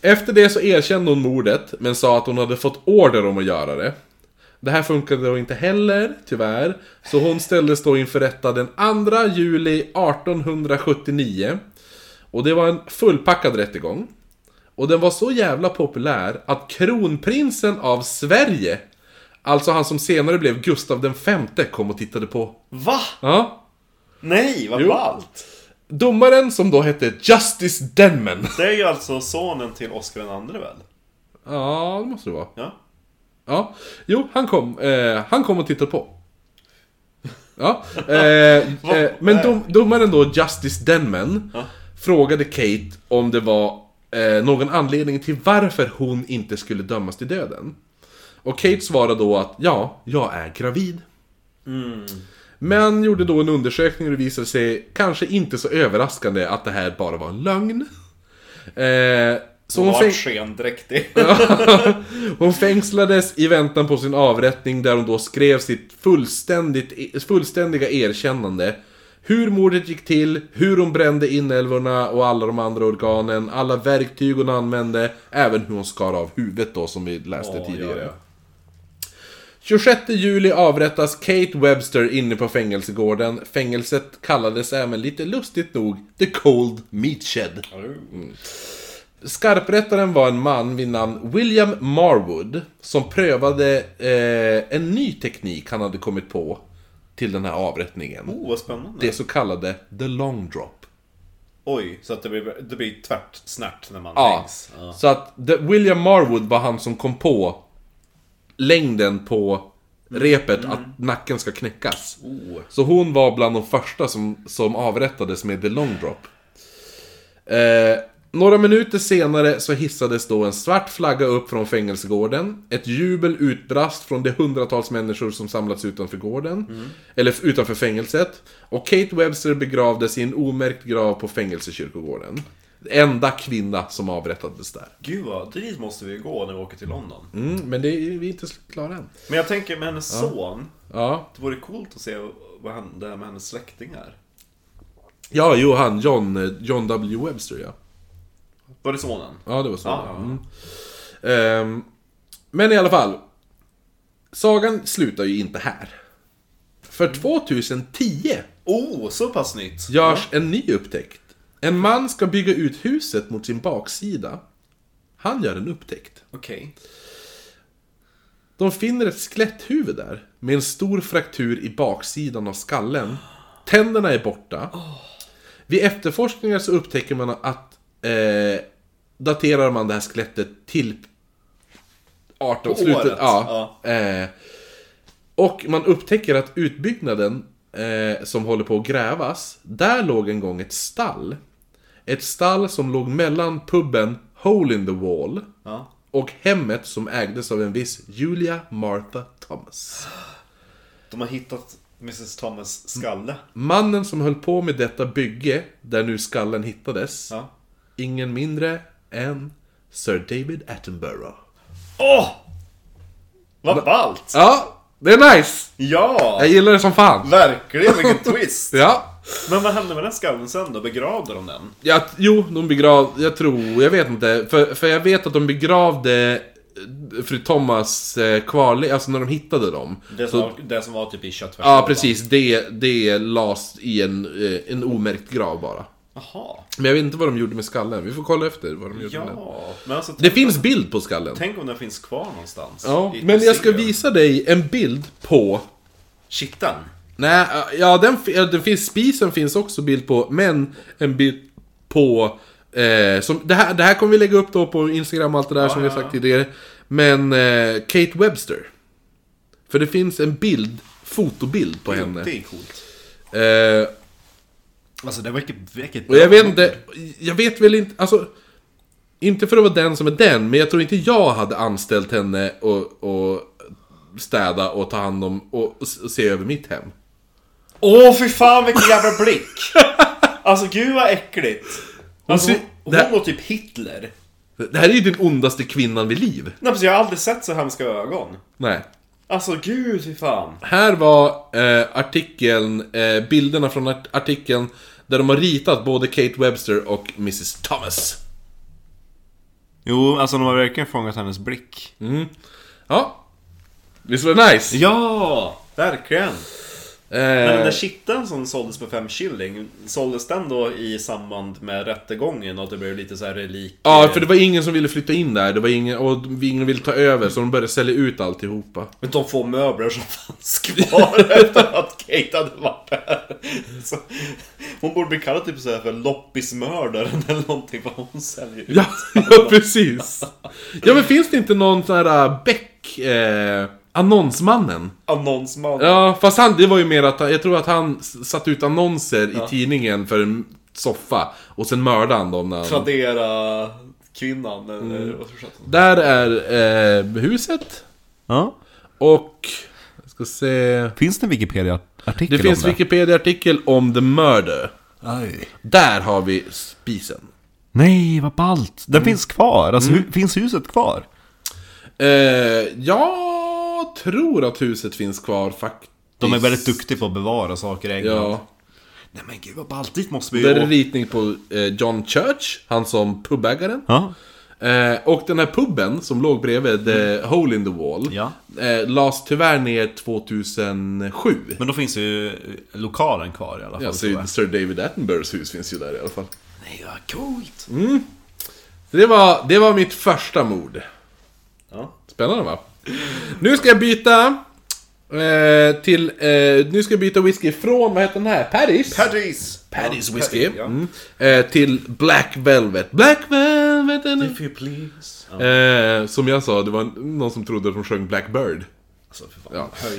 Efter det så erkände hon mordet, men sa att hon hade fått order om att göra det. Det här funkade då inte heller, tyvärr. Så hon ställdes då inför rätta den 2 juli 1879. Och det var en fullpackad rättegång. Och den var så jävla populär att kronprinsen av Sverige, alltså han som senare blev Gustav den femte, kom och tittade på. Va? Ja. Nej, vad ballt! Domaren som då hette Justice Denman. Det är ju alltså sonen till Oscar II väl? Ja, det måste det vara. Ja. Ja, jo, han kom, eh, han kom och tittade på. Ja, eh, eh, men dom, domaren då, Justice Denman, Ja. frågade Kate om det var eh, någon anledning till varför hon inte skulle dömas till döden. Och Kate svarade då att ja, jag är gravid. Men gjorde då en undersökning och det visade sig, kanske inte så överraskande, att det här bara var en lögn. Eh, så Hon fäng- skendräktig. hon fängslades i väntan på sin avrättning där hon då skrev sitt fullständigt, fullständiga erkännande. Hur mordet gick till, hur hon brände inälvorna och alla de andra organen, alla verktyg hon använde, även hur hon skar av huvudet då som vi läste Ja, tidigare. ja, ja. 26 juli avrättas Kate Webster inne på fängelsegården. Fängelset kallades även lite lustigt nog The Cold Meat Shed. Skarprättaren var en man vid namn William Marwood som prövade eh, en ny teknik han hade kommit på till den här avrättningen. Oh, vad spännande. Det så kallade The Long Drop. Oj, så att det blir, det blir tvärt snärt när man Ja, hängs. Ja. så att the, William Marwood var han som kom på längden på repet att nacken ska knäckas. Oh. Så hon var bland de första som, som avrättades med the long drop. Eh, några minuter senare så hissades då en svart flagga upp från fängelsegården. Ett jubel utbrast från de hundratals människor som samlats utanför gården. Eller f- utanför fängelset. Och Kate Webster begravdes i en omärkt grav på fängelsekyrkogården. Enda kvinna som avrättades där. Gud vad, dit måste vi gå när vi åker till London. Mm, men det är, vi är inte klara än. Men jag tänker med hennes son. Ja, Det vore coolt att se vad han, det här med hennes släktingar. ja jo han, John, eh, John W. Webster ja. Var det sonen? Ja, det var. Ja, ja, ja. Mm. Ehm, men i alla fall. Sagan slutar ju inte här. För 2010 Oh, så pass nytt! görs en ny upptäckt. En man ska bygga ut huset mot sin baksida. Han gör en upptäckt. Okej. De finner ett skeletthuvud där, med en stor fraktur i baksidan av skallen. Tänderna är borta. Vid efterforskningar så upptäcker man att eh, daterar man det här skelettet till 18, På slutet, året, ja. Eh, och man upptäcker att utbyggnaden eh, som håller på att grävas, där låg en gång ett stall. Ett stall som låg mellan puben Hole in the Wall Ja. och hemmet som ägdes av en viss Julia Martha Thomas. De har hittat Mrs Thomas skalle. Mannen som höll på med detta bygge, där nu skallen hittades, Ja. ingen mindre än Sir David Attenborough. Åh! Vad ballt! Ja, det är nice! Ja! Jag gillar det som fan. Verkligen, vilken twist! Ja. Men vad hände med den skallen sen då? Begravde de den? Ja, jo, de begravde, jag tror, jag vet inte. För, för jag vet att de begravde eh, fru Thomas eh, kvarle, alltså när de hittade dem. Det som, Så, var, det som var typ i köttfärsen? ja, precis. Det, det lades i en, eh, en omärkt grav bara. Jaha. Men jag vet inte vad de gjorde med skallen. Vi får kolla efter vad de gjorde med den. Ja. Men alltså, Det finns bild på skallen. tänk om den finns kvar någonstans. Ja, men jag ska visa dig en bild på... Kitteln? Nej, ja den, ja, den finns, spisen finns också bild på, men en bild på... Eh, som, det, här, det här kommer vi lägga upp då på Instagram och allt det där som vi har ja, sagt tidigare. Men eh, Kate Webster. För det finns en bild, fotobild på henne. Det är coolt. Eh, Alltså det verkar... vilket och jag vet inte, jag vet väl inte, alltså... Inte för att vara den som är den, men jag tror inte jag hade anställt henne och, och städa och ta hand om och, och se över mitt hem. Åh fy fan vilken jävla blick! Alltså gud vad äckligt! Alltså, hon, det- hon var typ Hitler. Det här är ju den ondaste kvinnan vid liv. Nej precis, jag har aldrig sett så hemska ögon. Nej. Alltså gud fy fan. Här var eh, artikeln, eh, bilderna från art- artikeln där de har ritat både Kate Webster och Mrs Thomas. Jo, alltså de har verkligen fångat hennes blick. Ja. Visst var det nice? Ja, verkligen. Men den Eh, där kitteln som såldes för 5 shilling, såldes den då i samband med rättegången och att det blev lite så här relik? ja, för det var ingen som ville flytta in där, det var ingen, och ingen ville ta över, så de började sälja ut alltihopa. Men de få möbler som fanns kvar efter att Kate hade varit där. Så, hon borde bli kallad typ så här för loppismördaren eller någonting för hon säljer ut. Ja, ja precis. Ja, men finns det inte någon sån här äh, Beck, eh, annonsmannen? Annonsman. Ja, fast han, det var ju mer att, jag tror att han s- satt ut annonser i tidningen för en soffa, och sen mördade han dem när han... Tradera kvinnan eller hon? Där är eh, huset, Ja. och... Jag ska se... Finns det en Wikipedia-artikel Det finns Wikipedia-artikel om The Murder. Aj. Där har vi spisen. Nej, vad ballt. Den finns kvar. Alltså, hu- finns huset kvar? Eh, jag tror att huset finns kvar faktiskt. De är väldigt duktiga på att bevara saker i England. Ja. Nej men gud vad ballt, dit måste vi Där är ju en ritning på eh, John Church, han som pubägaren. Ja. Eh, och den här puben som låg bredvid The Hole in the Wall, Ja. eh, lades tyvärr ner 2007. Men då finns ju lokalen kvar i alla fall. Ja, så Sir David Attenboroughs hus finns ju där i alla fall. Nej, vad coolt. Så det var, det var mitt första mord. Ja. Spännande va? Nu ska jag byta eh, till, eh, nu ska jag byta whisky från, vad heter den här? Paris? Paddy's Ja, whisky. Ja. Mm. Eh, till Black Velvet. Black Velvet! and- If you please. Eh, som jag sa, det var någon som trodde att de sjöng Blackbird. Alltså, för fan.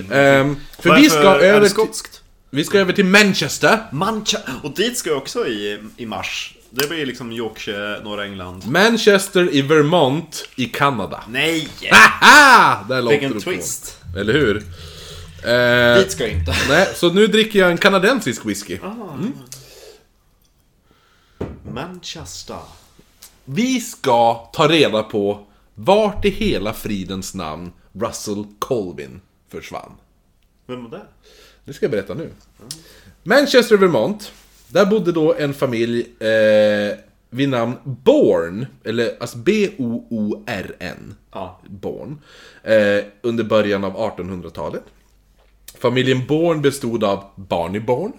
Ja. Ehm, för Varför vi ska, är det över skotskt? vi ska över till Manchester. Mancha. Och dit ska jag också i, i mars. Det blir liksom Yorkshire, norra England. Manchester i Vermont i Kanada. Nej! Haha! Där låter Vilken du på. twist. Eller hur? Eh, Dit ska jag inte. nej, så nu dricker jag en kanadensisk whisky. Manchester. Vi ska ta reda på vart i hela fridens namn Russell Colvin försvann. Vem var det? Det ska jag berätta nu. Manchester, Vermont. Där bodde då en familj eh, vid namn Born, eller alltså B-O-O-R-N. Ja. Born. Eh, under början av 1800-talet. Familjen Born bestod av Barney Born.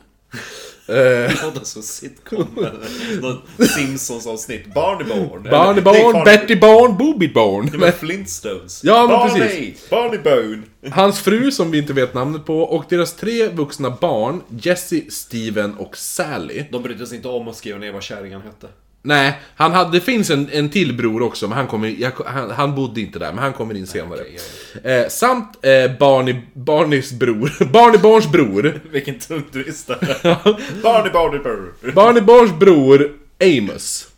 Eh, Låter som sitcom eller något Simpsons-avsnitt. Barney Born. Barney Eller- Born, Nej, Betty Born, Booby Born. Det var Flintstones. Ja, men Barney, precis. Barney Bone. Hans fru som vi inte vet namnet på och deras tre vuxna barn, Jesse, Steven och Sally. De brydde sig inte om att skriva ner vad kärringen hette. Nej, han hade, det finns en, en till bror också, men han, kommer, jag, han, han bodde inte där, men han kommer in senare. okej, Eh, samt eh, Barney, Barneys bror, Barney Barns bror, Vilken tung twist. Barney, Barney, Bone. Barney Barns bror Amos.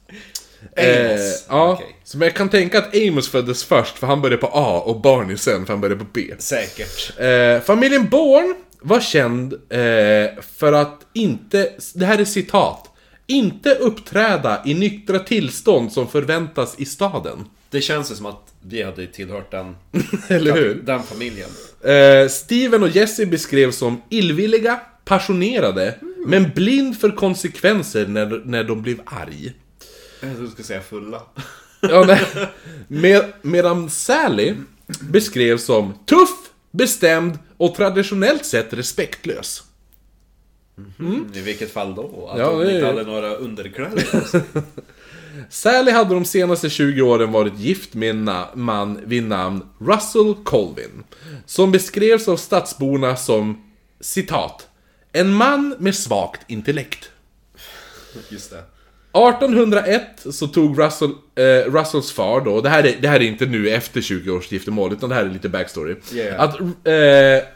Amos. ja, Okej. så men jag kan tänka att Amos föddes först för han började på A och Barney sen för han började på B. Säkert. Eh, familjen Bourne var känd eh, för att inte, det här är citat, inte uppträda i nyktra tillstånd som förväntas i staden. Det känns ju som att vi hade tillhört den, Eller hur? den familjen. Eh, Steven och Jesse beskrevs som illvilliga, passionerade, men blind för konsekvenser när, när de blev arg. Jag trodde du skulle säga fulla. Ja, nej. Med, medan Sally beskrevs som tuff, bestämd och traditionellt sett respektlös. I vilket fall då? Att Ja, det är- inte hade några underkläder. Sally hade de senaste 20 åren varit gift med en man vid namn Russell Colvin. Som beskrevs av stadsborna som citat En man med svagt intellekt. Just det. 1801 så tog Russell, eh, Russells far då, det här, är, det här är inte nu efter 20 års giftermål, utan det här är lite backstory. Yeah. Att, eh,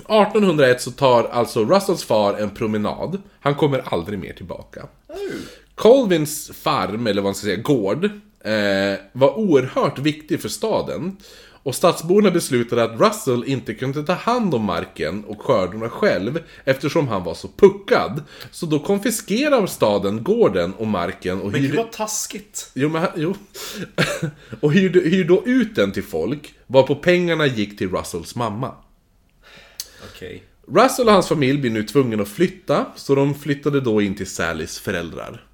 1801 så tar alltså Russells far en promenad, han kommer aldrig mer tillbaka. Colvins farm, eller vad man ska säga, gård, eh, var oerhört viktig för staden. Och stadsborna beslutade att Russell inte kunde ta hand om marken och skördarna själv eftersom han var så puckad. Så då konfiskerar staden gården och marken och Men gud hyrde... vad taskigt. Jo, men, jo. och hyrde, hyrde då ut den till folk, varpå pengarna gick till Russells mamma. Okej. Russell och hans familj blir nu tvungen att flytta, så de flyttade då in till Sallys föräldrar.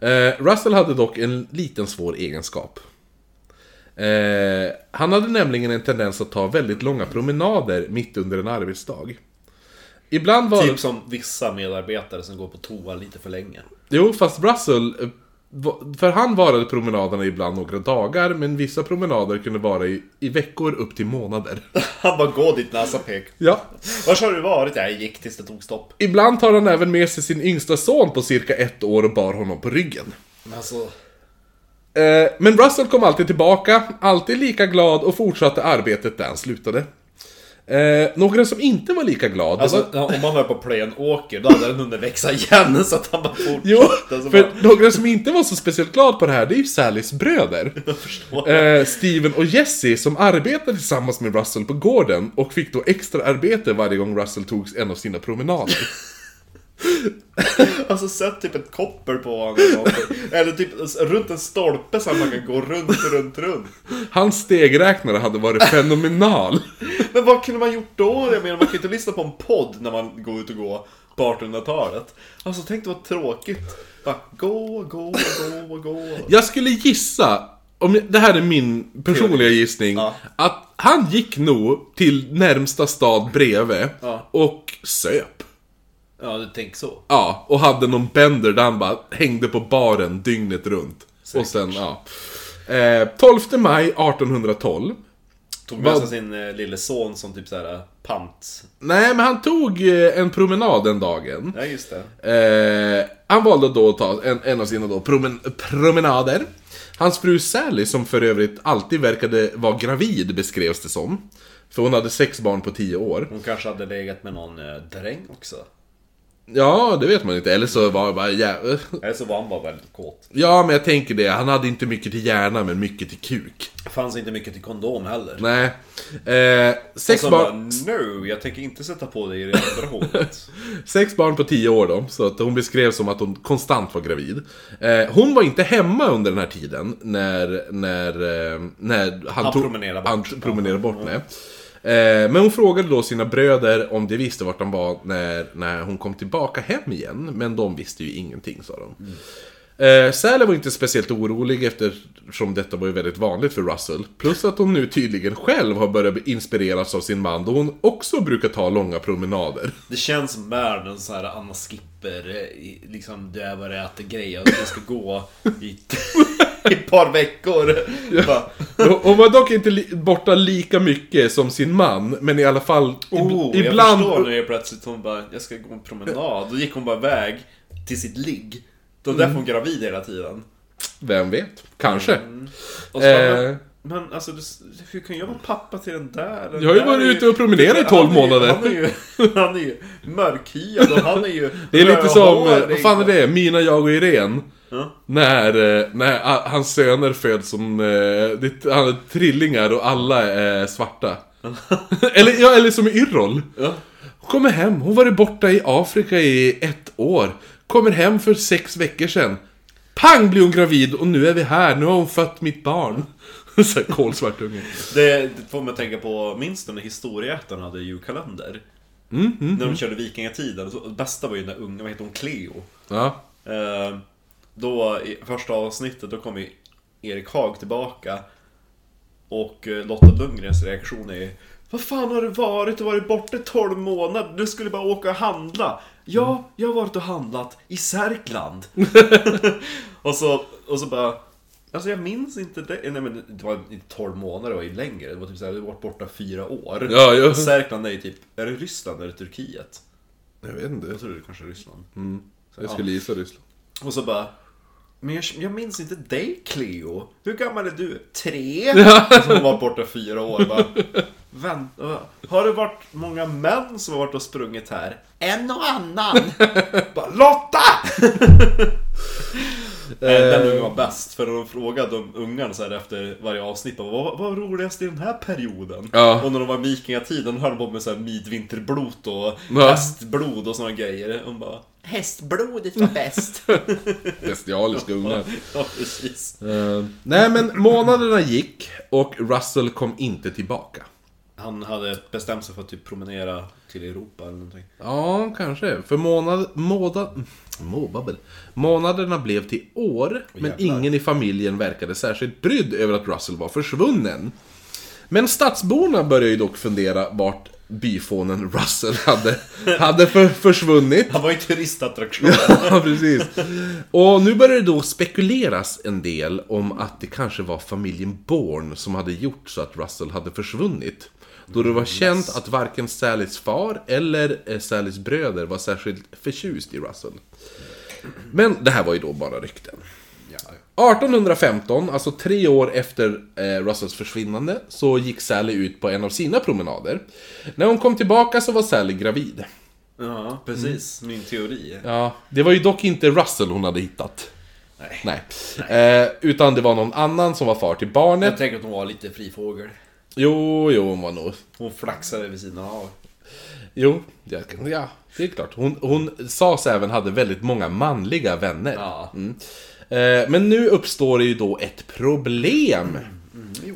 Eh, Russell hade dock en liten svår egenskap. Eh, han hade nämligen en tendens att ta väldigt långa promenader mitt under en arbetsdag. Ibland var Typ som vissa medarbetare som går på toa lite för länge. Jo, fast Russell... För han varade promenaderna ibland några dagar, men vissa promenader kunde vara i, i veckor upp till månader. Han bara, gå dit näsa pek. Ja. Var har du varit? Jag gick tills det tog stopp. Ibland tar han även med sig sin yngsta son på cirka ett år och bar honom på ryggen. Men alltså... Eh, Men Russell kom alltid tillbaka, alltid lika glad och fortsatte arbetet där han slutade. Eh, några som inte var lika glad, Alltså, var... om man var på playen åker, då hade den hunnit växa igen så att han bara fortsatte. Jo, för bara, några som inte var så speciellt glad på det här, det är ju Sallys bröder. Eh, Steven och Jesse som arbetade tillsammans med Russell på gården och fick då extra arbete varje gång Russell tog en av sina promenader. Alltså sätt typ ett koppel på honom. Eller typ runt en stolpe så att man kan gå runt, runt, runt. Hans stegräknare hade varit fenomenal. Men vad kunde man gjort då? Jag menar, man kan ju inte lyssna på en podd när man går ut och går på 1800-talet. Alltså tänk det var tråkigt. Bara gå, gå, gå, gå. Jag skulle gissa, om jag, det här är min personliga gissning, Ja. att han gick nog till närmsta stad bredvid Ja. och söp. Ja, du tänker så. Ja, och hade någon bender där han bara hängde på baren dygnet runt. Säkert. Och sen, ja. Eh, 12 maj 1812. Tog med sig sin eh, lille son som typ såhär pant. Nej, men han tog eh, en promenad den dagen. Ja, just det. Eh, han valde då att ta en, en av sina då promen, promenader. Hans fru Sally, som för övrigt alltid verkade vara gravid, beskrevs det som. För hon hade sex barn på tio år. Hon kanske hade legat med någon eh, dräng också. Ja, det vet man inte. Eller så var det bara jä... Eller så var han bara väldigt kåt. Ja, men jag tänker det. Han hade inte mycket till hjärna, men mycket till kuk. Det fanns inte mycket till kondom heller. Nej. Eh, sex, barn, bara, no, jag tänker inte sätta på dig i det andra hålet. sex barn på tio år då, så att hon beskrevs som att hon konstant var gravid. Eh, hon var inte hemma under den här tiden när, när, eh, när han, Han tog, promenerade bort. Han promenerade bort, nej. Eh, men hon frågade då sina bröder om de visste vart de var när, när hon kom tillbaka hem igen. Men de visste ju ingenting, sa de. Eh, Sally var inte speciellt orolig eftersom detta var ju väldigt vanligt för Russell. Plus att hon nu tydligen själv har börjat inspireras av sin man då hon också brukar ta långa promenader. Det känns som världens så här Anna Skipper, eh, liksom du är vad det äter grej och det ska gå i, i ett par veckor. Bara, Hon var dock inte li- borta lika mycket som sin man, men i alla fall oh, ibland... jag förstår nu plötsligt hon bara, jag ska gå en promenad. Då gick hon bara iväg till sitt ligg. Då Mm. därför hon gravid hela tiden. Vem vet? Kanske. Och så bara, Eh. men, alltså, du, hur kan jag vara pappa till den där? Den Jag har ju varit ute och promenerat i 12 han är ju- månader. Han är ju, han är ju mörkhyad och han är ju Det är lite som, vad fan är det? Mina, jag och Irene. När, eh, när hans söner föds som eh, det- han är trillingar och alla är svarta. eller, ja, eller som i Yrrol. Ja. Hon kommer hem, hon varit borta i Afrika i ett år. Kommer hem för sex veckor sedan. Pang blir hon gravid och nu är vi här, nu har hon fött mitt barn. Så kolsvart unge. Det, det får mig att tänka på, minns du när Historieätarna hade julkalender? när de körde vikingatiden, bästa var ju den där unga, vad heter hon, Cleo? Ja. Eh, då i första avsnittet, då kom ju Erik Haag tillbaka Och eh, Lotta Lundgrens reaktion är Vad fan har du varit? Du har varit borta i 12 månader, du skulle bara åka och handla Ja, jag har varit och handlat i Särkland och, så, och så bara Alltså jag minns inte det, nej men det var inte 12 månader, det var ju längre Det var typ såhär, du har varit borta fyra år Ja, ja. Särkland är ju typ, är det Ryssland eller Turkiet? Jag vet inte. Jag tror det är kanske Ryssland Jag skulle gissa Ryssland. och så bara Men jag, jag minns inte dig Cleo Hur gammal är du? Tre? Och hon var borta fyra år bara Vänta, har det varit många män som har varit och sprungit här? En och annan! bara, Lotta! Eh, Den ungen var bäst, för de frågade de ungarna så här efter varje avsnitt bara, vad, vad var roligast i den här perioden? Ja. Och när de var i vikingatiden höll de på med så här midvinterblot och hästblod och såna grejer. De bara, hästblodet var bäst. Bestialiska ungar. ja, precis. Eh, nej men månaderna gick och Russell kom inte tillbaka. Han hade bestämt sig för att typ promenera till Europa eller någonting. Ja, kanske. För månad... Månad... Måbabbel. Månaderna blev till år, men jävlar. ingen i familjen verkade särskilt brydd över att Russell var försvunnen. Men stadsborna började ju dock fundera vart byfånen Russell hade, hade för, försvunnit. Han var ju turistattraktion. Ja, precis. Och nu börjar det då spekuleras en del om att det kanske var familjen Bourne som hade gjort så att Russell hade försvunnit. Då det var känt att varken Sallys far eller eh, Sallys bröder var särskilt förtjust i Russell. Men det här var ju då bara rykten. 1815, alltså tre år efter eh, Russells försvinnande, så gick Sally ut på en av sina promenader. När hon kom tillbaka så var Sally gravid. ja, precis. Min teori. Ja, det var ju dock inte Russell hon hade hittat. Nej. Nej. Eh, utan det var någon annan som var far till barnet. Jag tänker att hon var lite frifågel. Jo, jo, hon var nog... Hon flaxade vid sidan av. Jo, ja, ja det är klart. Hon, hon sades även hade väldigt många manliga vänner. Ja. Mm. Eh, men nu uppstår det ju då ett problem.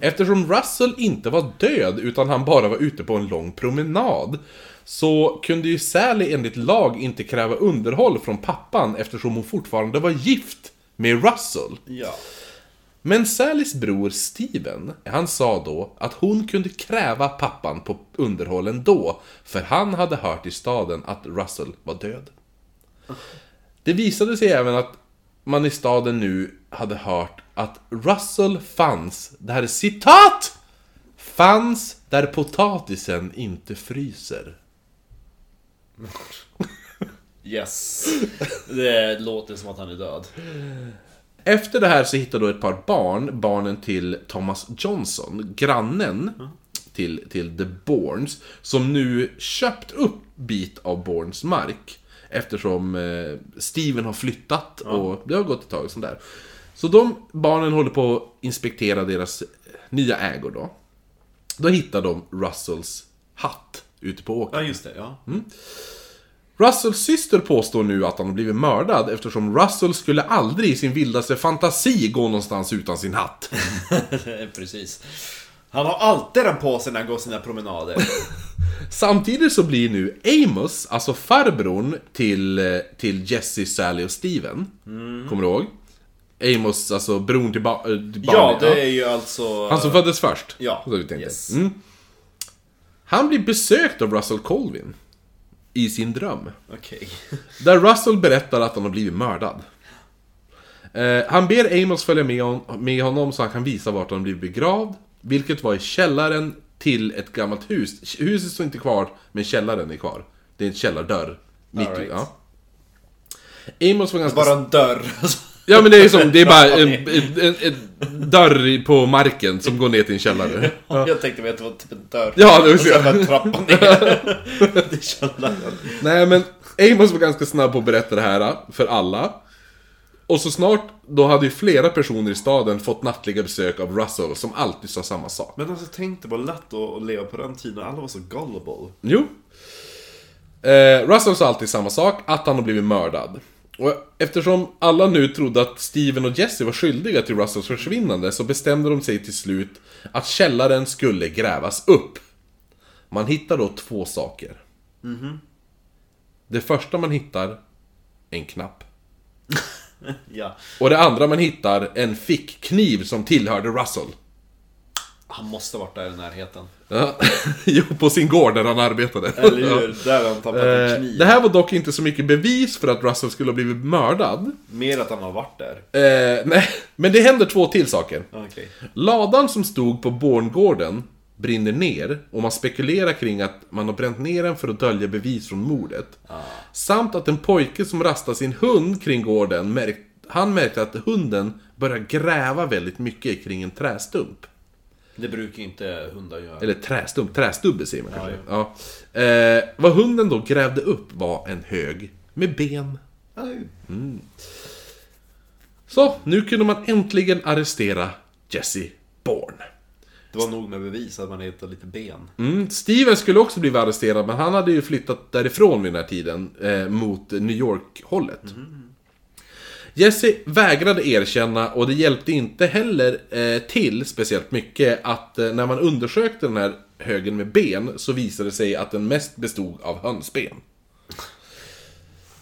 Eftersom Russell inte var död, utan han bara var ute på en lång promenad. Så kunde ju Sally enligt lag inte kräva underhåll från pappan eftersom hon fortfarande var gift med Russell. Ja. Men Sallys bror Steven, han sa då att hon kunde kräva pappan på underhåll ändå, för han hade hört i staden att Russell var död. Det visade sig även att man i staden nu hade hört att Russell fanns, det här är citat! Fanns där potatisen inte fryser. Yes. Det låter som att han är död. Efter det här så hittar då ett par barn, barnen till Thomas Johnson, grannen till, till The Bournes, som nu köpt upp bit av Bournes mark. Eftersom eh, Steven har flyttat och det har gått ett tag sånt där. Så de barnen håller på att inspektera deras nya ägor då. Då hittar de Russells hatt ute på åkern. Ja, just det. Ja. Russells syster påstår nu att han har blivit mördad eftersom Russell skulle aldrig i sin vildaste fantasi gå någonstans utan sin hatt. Precis. Han har alltid den på sig när han går sina promenader. Samtidigt så blir nu Amos, alltså farbrorn till, eh, till Jesse, Sally och Steven. Kommer du ihåg? Amos, alltså bron till, ba- äh, till ja, det är ju alltså... Han som föddes först. Ja, Så vi tänkte. yes. Mm. Han blir besökt av Russell Colvin. I sin dröm. Okej. Där Russell berättar att han har blivit mördad. Eh, han ber Amos följa med, hon, med honom så han kan visa vart han blivit begravd. Vilket var i källaren till ett gammalt hus. Huset står inte kvar, men källaren är kvar. Det är en källardörr. Mitt right. ja. Amos var ganska... Bara en dörr. Ja men det är som, det är bara en, en, en, en dörr på marken som går ner till en källare. Jag tänkte att det var typ en dörr. Ja, det var Och så. så bara trappa ner. Det källaren. Nej men Amos var ganska snabb på att berätta det här för alla. Och så snart, då hade ju flera personer i staden fått nattliga besök av Russell som alltid sa samma sak. Men alltså tänk dig vad lätt att, leva på den tiden, alla var så gullible. Jo. Eh, Russell sa alltid samma sak, att han har blivit mördad. Och eftersom alla nu trodde att Steven och Jesse var skyldiga till Russells försvinnande så bestämde de sig till slut att källaren skulle grävas upp. Man hittar då två saker. Det första man hittar, en knapp. Ja. Och det andra man hittar, en fickkniv som tillhörde Russell. Han måste varit där i närheten. Ja, jo, på sin gård där han arbetade. Eller hur? Där har han tappat en Eh, kniv. Det här var dock inte så mycket bevis för att Russell skulle ha blivit mördad. Mer att han har varit där. Eh, nej, men det händer två till saker. Okej. Ladan som stod på Borngården brinner ner och man spekulerar kring att man har bränt ner den för att dölja bevis från mordet. Samt att en pojke som rastade sin hund kring gården, märkt, han märkte att hunden började gräva väldigt mycket kring en trästump. Det brukar inte hundar göra. Eller trästump, trästubbe säger man kanske. Ja, Eh, vad hunden då grävde upp var en hög med ben. Aj. Så, nu kunde man äntligen arrestera Jesse Bourne. Det var nog med bevis att man hittade lite ben. Mm, Steven skulle också bli arresterad, men han hade ju flyttat därifrån vid den här tiden, eh, mot New York-hållet. Jesse vägrade erkänna, och det hjälpte inte heller eh, till speciellt mycket, att eh, när man undersökte den här högen med ben, så visade det sig att den mest bestod av hönsben.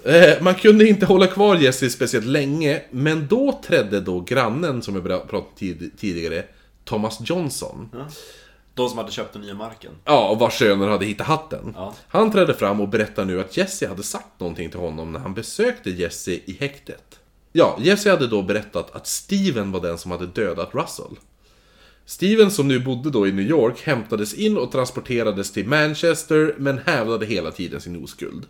Eh, man kunde inte hålla kvar Jesse speciellt länge, men då trädde då grannen, som jag pratat tid- tidigare, Thomas Johnson. De som hade köpt den nya marken. Ja, och vars söner hade hittat hatten. Ja. Han trädde fram och berättade nu att Jesse hade sagt någonting till honom när han besökte Jesse i häktet. Ja, Jesse hade då berättat att Steven var den som hade dödat Russell. Steven som nu bodde då i New York hämtades in och transporterades till Manchester men hävdade hela tiden sin oskuld.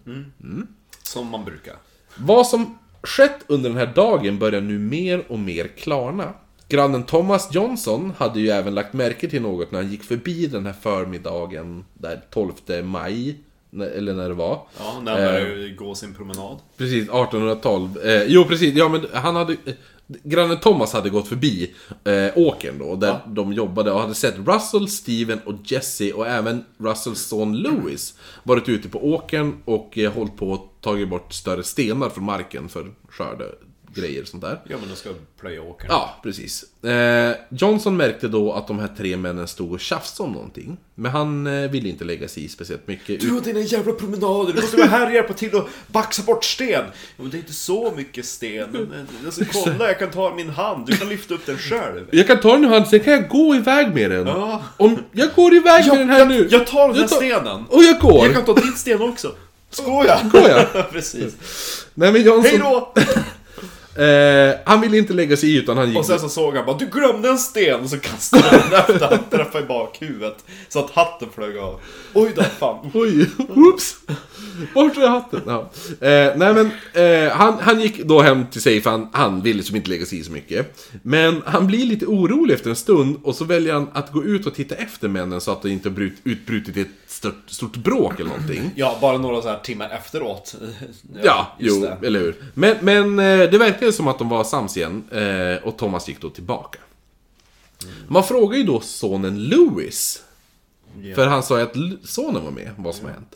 Som man brukar. Vad som skett under den här dagen börjar nu mer och mer klarna. Grannen Thomas Johnson hade ju även lagt märke till något när han gick förbi den här förmiddagen, där 12 maj, eller när det var. Ja, när han började gå sin promenad. Precis, 1812. Eh, jo, precis. Ja, men han hade... Eh, grannen Thomas hade gått förbi eh, åkern då, där de jobbade och hade sett Russell, Steven och Jesse och även Russells son Louis varit ute på åkern och eh, hållit på och tagit bort större stenar från marken för skörde grejer och sånt där. Ja, men de ska plöja åkern. Ja, precis. Eh, Johnson märkte då att de här tre männen stod och tjafsade om någonting. Men han eh, ville inte lägga sig i speciellt mycket. Du och dina jävla promenader, du måste vara här och hjälpa till och baxa bort sten! Ja, men det är inte så mycket sten. Men, Alltså, kolla, jag kan ta min hand, du kan lyfta upp den själv. Jag kan ta den i hand, sen kan jag gå iväg med den. Ja. Om jag går iväg med den här nu. Jag tar den här Jag tar- stenen. Och jag går. Jag kan ta din sten också. Skoja! Jag? Precis. Nej men Johnson... Hej då! Eh, han ville inte lägga sig i utan han gick... Och sen så såg han bara, du glömde en sten! Och så kastade han den efter han träffade i bakhuvudet. Så att hatten flög av. Oj då, fan. Oj, oops! Vart är hatten? Ja. Eh, nej men, eh, han, han gick då hem till sig för han, han ville liksom inte lägga sig i så mycket. Men han blir lite orolig efter en stund och så väljer han att gå ut och titta efter männen så att det inte brut, utbrutit ett stort, stort bråk eller någonting. Ja, bara några så här timmar efteråt. Ja, just jo, det. eller hur. Men, men eh, det verkade som att de var sams igen eh, och Thomas gick då tillbaka. Man frågar ju då sonen Louis. Ja. För han sa ju att sonen var med, vad som har hänt.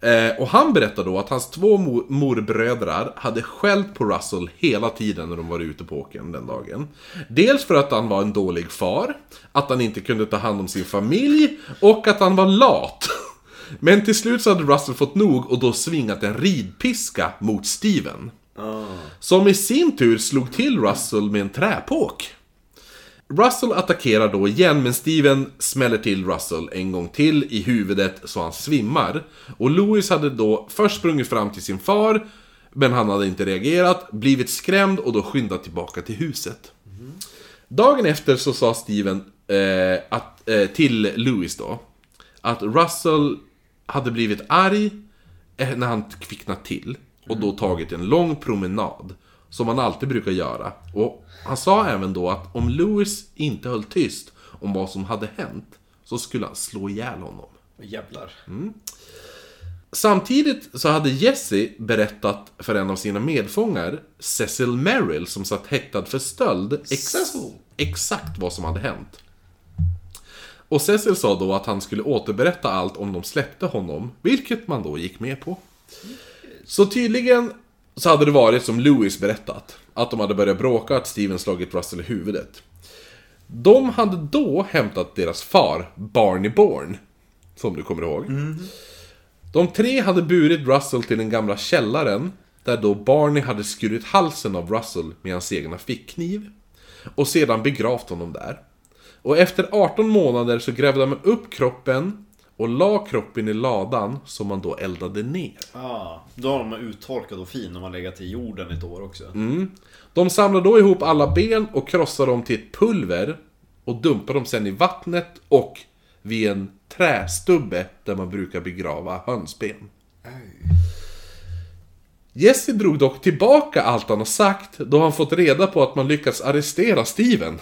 Eh, och han berättade då att hans två mor- morbrödrar hade skällt på Russell hela tiden när de var ute på åkern den dagen. Dels för att han var en dålig far, att han inte kunde ta hand om sin familj och att han var lat. Men till slut så hade Russell fått nog och då svingat en ridpiska mot Steven. Ah. Som i sin tur slog till Russell med en träpåk. Russell attackerar då igen, men Steven smäller till Russell en gång till i huvudet så han svimmar. Och Louis hade då först sprungit fram till sin far, men han hade inte reagerat, blivit skrämd och då skyndat tillbaka till huset. Dagen efter så sa Steven eh, att, eh, till Louis då, att Russell hade blivit arg eh, när han kvicknat till och då tagit en lång promenad. Som han alltid brukar göra. Och han sa även då att om Louis inte höll tyst om vad som hade hänt så skulle han slå ihjäl honom. Jävlar. Samtidigt så hade Jesse berättat för en av sina medfångar, Cecil Merrill, som satt häktad för stöld, ex exakt vad som hade hänt. Och Cecil sa då att han skulle återberätta allt om de släppte honom, vilket man då gick med på. Så tydligen så hade det varit som Louis berättat, att de hade börjat bråka att Steven slagit Russell i huvudet. De hade då hämtat deras far, Barney Bourne, som du kommer ihåg. De tre hade burit Russell till den gamla källaren, där då Barney hade skurit halsen av Russell med hans egna fickkniv. Och sedan begravt honom där. Och efter 18 månader så grävde man upp kroppen och la kroppen i ladan som man då eldade ner. Ah, då har de uttorkad och fin om man legat i jorden ett år också. De samlade då ihop alla ben och krossade dem till ett pulver och dumpade dem sen i vattnet och vid en trästubbe där man brukar begrava hönsben. Jesse drog dock tillbaka allt han har sagt då han fått reda på att man lyckats arrestera Steven.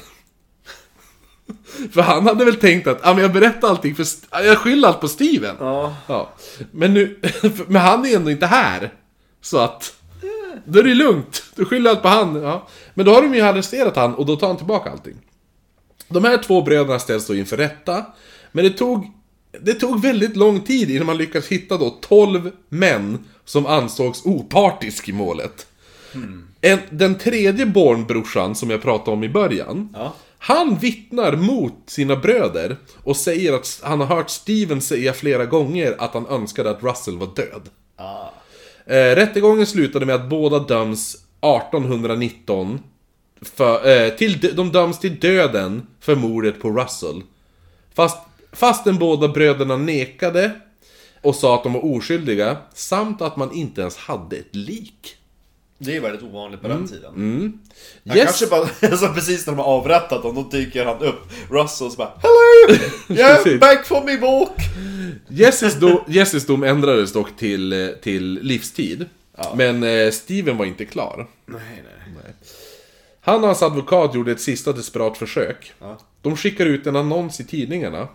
För han hade väl tänkt att, ja men jag berättar allting för, jag skyller allt på Steven. Ja. Ja. Men nu, men han är ändå inte här. Så att, då är det lugnt. Du skyller allt på han. Ja. Men då har de ju arresterat han och då tar han tillbaka allting. De här två bröderna ställs då inför rätta. Men det tog, det tog väldigt lång tid innan man lyckades hitta då 12 män som ansågs opartisk i målet. En, den tredje Born-brorsan som jag pratade om i början. Ja. Han vittnar mot sina bröder och säger att han har hört Steven säga flera gånger att han önskade att Russell var död. Ah. Eh, rättegången slutade med att båda döms 1819 för, eh, till, de döms till döden för mordet på Russell. Fast, fastän båda bröderna nekade och sa att de var oskyldiga, samt att man inte ens hade ett lik. Det är väldigt ovanligt på den tiden. Han Mm. Yes. kanske bara, alltså precis när de har avrättat honom, då dyker han upp. Russell så bara Hello! Yeah, Precis. back for me walk! Jesses, do, Jesses dom ändrades dock till, eh, till livstid. Men eh, Steven var inte klar. Nej, nej. Han och hans advokat gjorde ett sista desperat försök. Ja. De skickar ut en annons i tidningarna.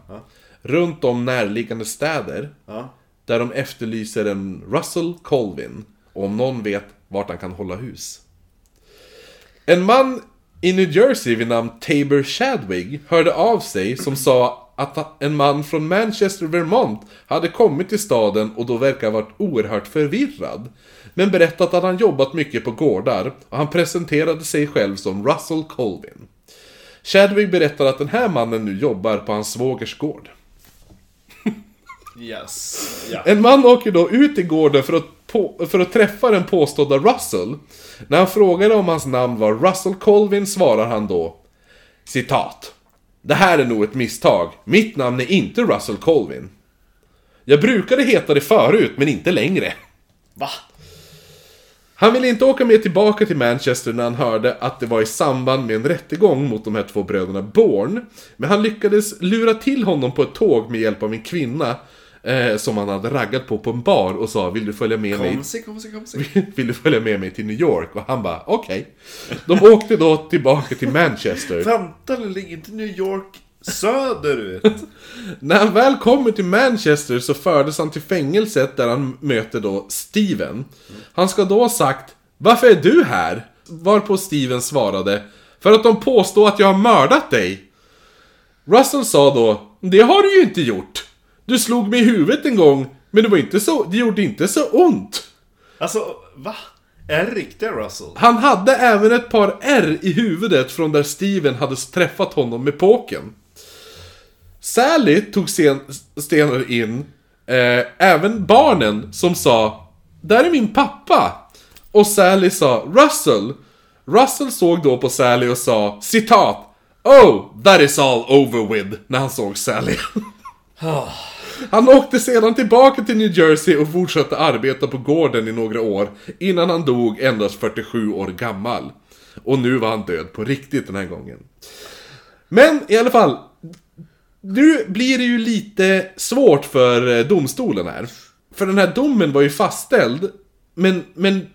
Runt om närliggande städer. Ja. Där de efterlyser en Russell Colvin. Och om någon vet vart han kan hålla hus. En man i New Jersey vid namn Tabor Chadwick hörde av sig som sa att en man från Manchester, Vermont hade kommit till staden och då verkar ha varit oerhört förvirrad. Men berättat att han jobbat mycket på gårdar och han presenterade sig själv som Russell Colvin. Chadwick berättar att den här mannen nu jobbar på hans svågers gård. Yes. Ja. En man åker då ut i gården för att, på, för att träffa den påstådda Russell. När han frågar om hans namn var Russell Colvin svarar han då Citat. Det här är nog ett misstag. Mitt namn är inte Russell Colvin. Jag brukade heta det förut, men inte längre. Va? Han ville inte åka med tillbaka till Manchester när han hörde att det var i samband med en rättegång mot de här två bröderna Bourne. Men han lyckades lura till honom på ett tåg med hjälp av en kvinna eh, som han hade raggat på på en bar och sa Vill du följa med mig Komsi, komsi, komsi. vill du följa med mig till New York? Och han bara, okej. De åkte då tillbaka till Manchester. Vänta, det ligger inte New York söderut? När han väl kommer till Manchester så fördes han till fängelset där han möter då Steven. Han ska då ha sagt, varför är du här? Varpå Steven svarade, för att de påstår att jag har mördat dig. Russell sa då, det har du ju inte gjort. Du slog mig i huvudet en gång, men det var inte så, det gjorde inte så ont. Alltså, va? Är det riktiga Russell? Han hade även ett par R i huvudet från där Steven hade träffat honom med påken. Sally tog sen, senare in eh, även barnen som sa Där är min pappa! Och Sally sa Russell! Russell såg då på Sally och sa citat Oh, that is all over with när han såg Sally. Han åkte sedan tillbaka till New Jersey och fortsatte arbeta på gården i några år innan han dog endast 47 år gammal. Och nu var han död på riktigt den här gången. Men i alla fall, nu blir det ju lite svårt för eh, domstolen här. För den här domen var ju fastställd, men, men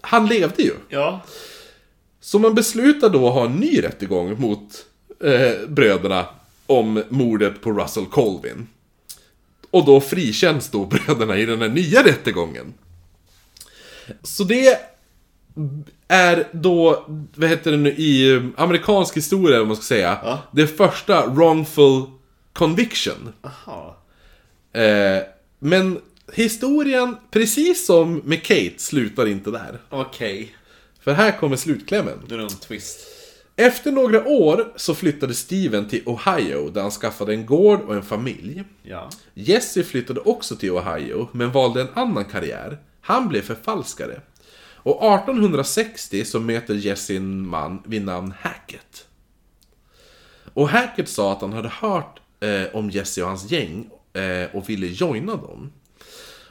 han levde ju. Ja. Så man beslutar då att ha en ny rättegång mot eh, bröderna om mordet på Russell Colvin. Och då frikänns då bröderna i den här nya rättegången. Så det är då, vad heter det nu, i amerikansk historia, om man ska säga, Ja. det första wrongful conviction. Aha. Eh, men historien, precis som med Kate, slutar inte där. Okej. För här kommer slutklämmen. Nu är det en twist. Efter några år så flyttade Steven till Ohio, där han skaffade en gård och en familj. Ja. Jesse flyttade också till Ohio, men valde en annan karriär. Han blev förfalskare. Och 1860 så möter Jesse en man vid namn Hackett. Och Hackett sa att han hade hört eh, om Jesse och hans gäng eh, och ville joina dem.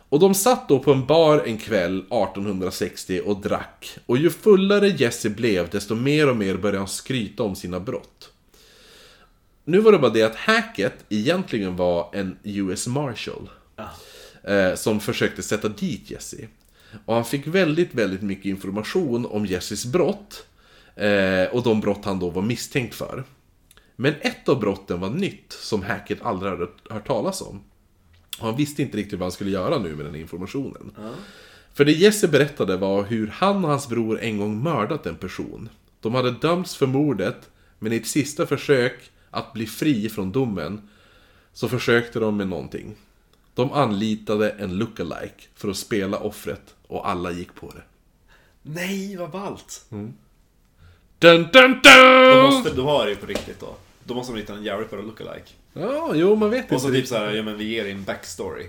Och de satt då på en bar en kväll 1860 och drack. Och ju fullare Jesse blev, desto mer och mer började han skryta om sina brott. Nu var det bara det att Hackett egentligen var en US Marshal. Eh, som försökte sätta dit Jesse. Och han fick väldigt, väldigt mycket information om Jesses brott. Eh, och de brott han då var misstänkt för. Men ett av brotten var nytt, som Hackett aldrig hade hört talas om. Han visste inte riktigt vad han skulle göra nu med den informationen. För det Jesse berättade var hur han och hans bror en gång mördat en person. De hade dömts för mordet, men i ett sista försök att bli fri från domen så försökte de med någonting. De anlitade en lookalike för att spela offret och alla gick på det. Nej, vad ballt! Dun, dun, Då, dun! måste, då har det ju på riktigt då. Då måste de hitta en Jerry på lookalike. Ja, jo man vet Och så inte. typ såhär, ja men vi ger en backstory.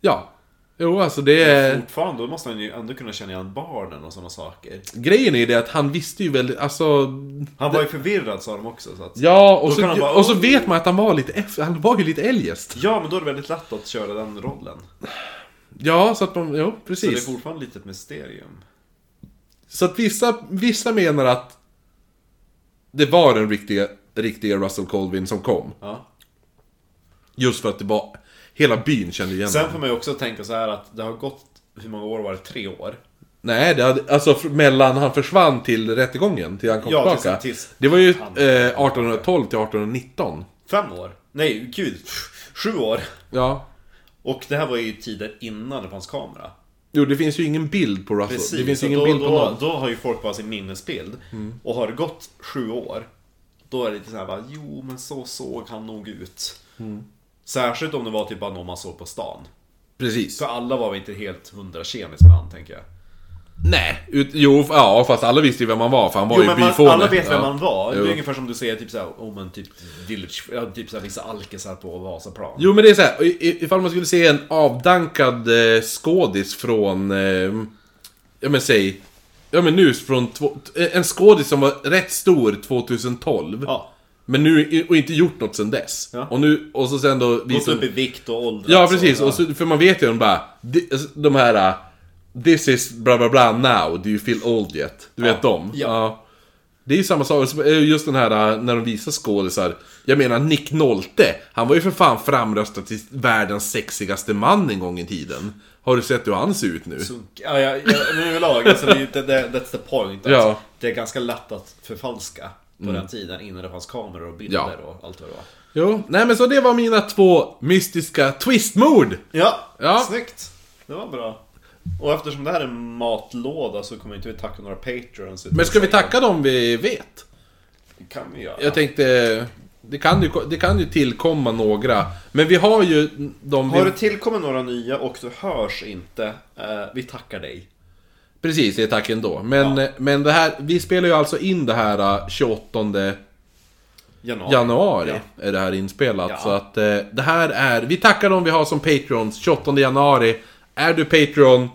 Ja. Jo, alltså det är... Fortfarande, då måste han ju ändå kunna känna igen barnen och sådana saker. Grejen är det att han visste ju väldigt, alltså... Han var ju förvirrad sa de också. Så att... Ja, och så, bara, och så vet man att han var lite han var ju lite eljest. Ja, men då är det väldigt lätt att köra den rollen. Ja, så att man, jo, Så det är precis. fortfarande lite ett mysterium. Så att vissa, vissa menar att det var den riktiga, riktiga Russell Colvin som kom. Ja. Just för att det var, hela byn kände igen Sen får man ju också tänka så här att det har gått, hur många år var det? Tre år? Nej, det hade, alltså mellan han försvann till rättegången, till han kom Ja, tillbaka. tills- tills- det var ju han- eh, 1812 till 1819. Fem år? Nej, gud. Sju år. Ja. Och det här var ju tider innan det fanns kamera. Jo, det finns ju ingen bild på Russell. Precis, det finns så ingen då, bild på då, någon. Mm. då har ju folk bara sin minnesbild. Och har det gått sju år, då är det lite såhär bara, jo men så såg han nog ut. Mm. Särskilt om det var typ bara någon man såg på stan. Precis. För alla var väl inte helt hundra tjenis med han, tänker jag. Nej, ut, jo, ja, fast alla visste ju vem han var, för han var Jo ju men man, alla vet vem ja. man var. Det är ungefär som du säger typ såhär, oh men typ Village, ja, typ såhär vissa alkisar på Vasaplan. Jo men det är så här, i- i- ifall man skulle se en avdankad eh, skådis från, eh, ja men säg, ja men nu från, två, en skådis som var rätt stor 2012. Ja. Men nu, och inte gjort något sen dess. Ja. Och nu, och så sen då Gått upp i vikt och åldrats. Ja precis, och, och så, för man vet ju de bara, de, de här, uh, this is bla bla bla now, do you feel old yet? Du vet dem? Ja. Det är ju samma sak, så, eh, just den här uh, när de visar skådisar. Jag menar Nick Nolte, han var ju för fan framröstad till världens sexigaste man en gång i tiden. Har du sett hur han ser ut nu? Sunk. Ja, ja, ja, men överlag, alltså, det, det, that's the point. Att Ja. Det är ganska lätt att förfalska på den tiden innan det fanns kameror och bilder Ja. och allt vad det var. Jo, nej men så det var mina två mystiska twistmord. Ja, Ja. snyggt. Det var bra. Och eftersom det här är en matlåda så kommer inte vi tacka några patrons. Men ska vi tacka dem vi vet? Det kan vi göra. Jag tänkte, det kan ju, det kan ju tillkomma några. Men vi har ju de... Har det tillkommit några nya och du hörs inte, eh, vi tackar dig. Precis, det är tack ändå. Men, Ja. men det här, vi spelar ju alltså in det här uh, 28 Januari. januari. Ja. Är det här inspelat. Ja. Så att eh, det här är, vi tackar dem vi har som Patrons 28 januari. Är du Patreon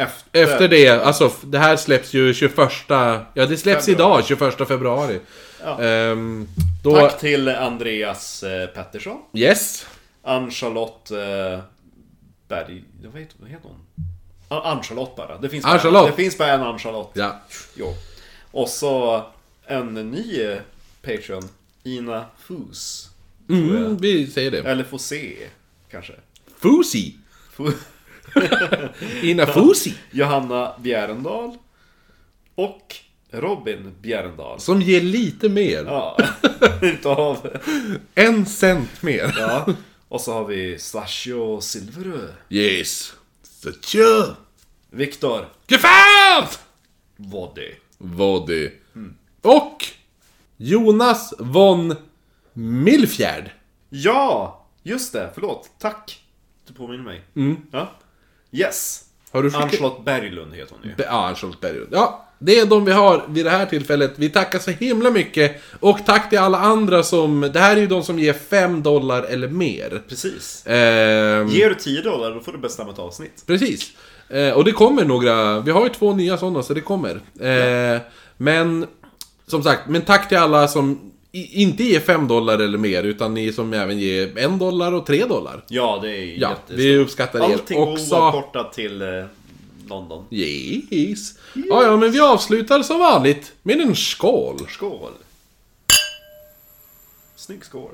Efter, efter det, alltså f- det här släpps ju 21, ja det släpps Februari. idag 21 februari. Ja. Ehm, då, Tack till Andreas eh, Pettersson. yes. Ann-Charlotte eh, Berg... Vad heter, vad heter hon? Ann-Charlotte bara. Det finns. Bara, det finns bara en Ann-Charlotte. Ja. Jo. Och så en ny eh, Patreon. Ina Fus. Mm, vi säger det. Eller Fosé, kanske. Fusi. Fu- Ina Fusi. Johanna Bjärendal. Och Robin Bjärendal. Som ger lite mer. Ja, utav... En cent mer. Ja. Och så har vi Slasho Silverö. Yes. Tja! Viktor Gefärt! Voddy. Vodi. Och Jonas von Milfjärd. Ja! Just det, förlåt. Tack. Du påminner mig. Ja. Yes. Har du skickat... Ann-Charlotte Berglund heter hon ju. Ja, Ann-Charlotte Berglund. Ja, det är de vi har vid det här tillfället. Vi tackar så himla mycket. Och tack till alla andra som... Det här är ju de som ger 5 dollar eller mer. Precis. Ehm, Ger du 10 dollar då får du bestämma ett avsnitt. Precis. Eh, och det kommer några, vi har ju två nya sådana så det kommer. Eh, Men, som sagt, men tack till alla som i, inte ger 5 dollar eller mer, utan ni som även ger 1 dollar och 3 dollar. Ja, det är Ja, jättestort. vi uppskattar er Allting också. oavkortat till eh, London. Yes. Ja, ja, men vi avslutar som vanligt med en skål. Skål! Snygg skål.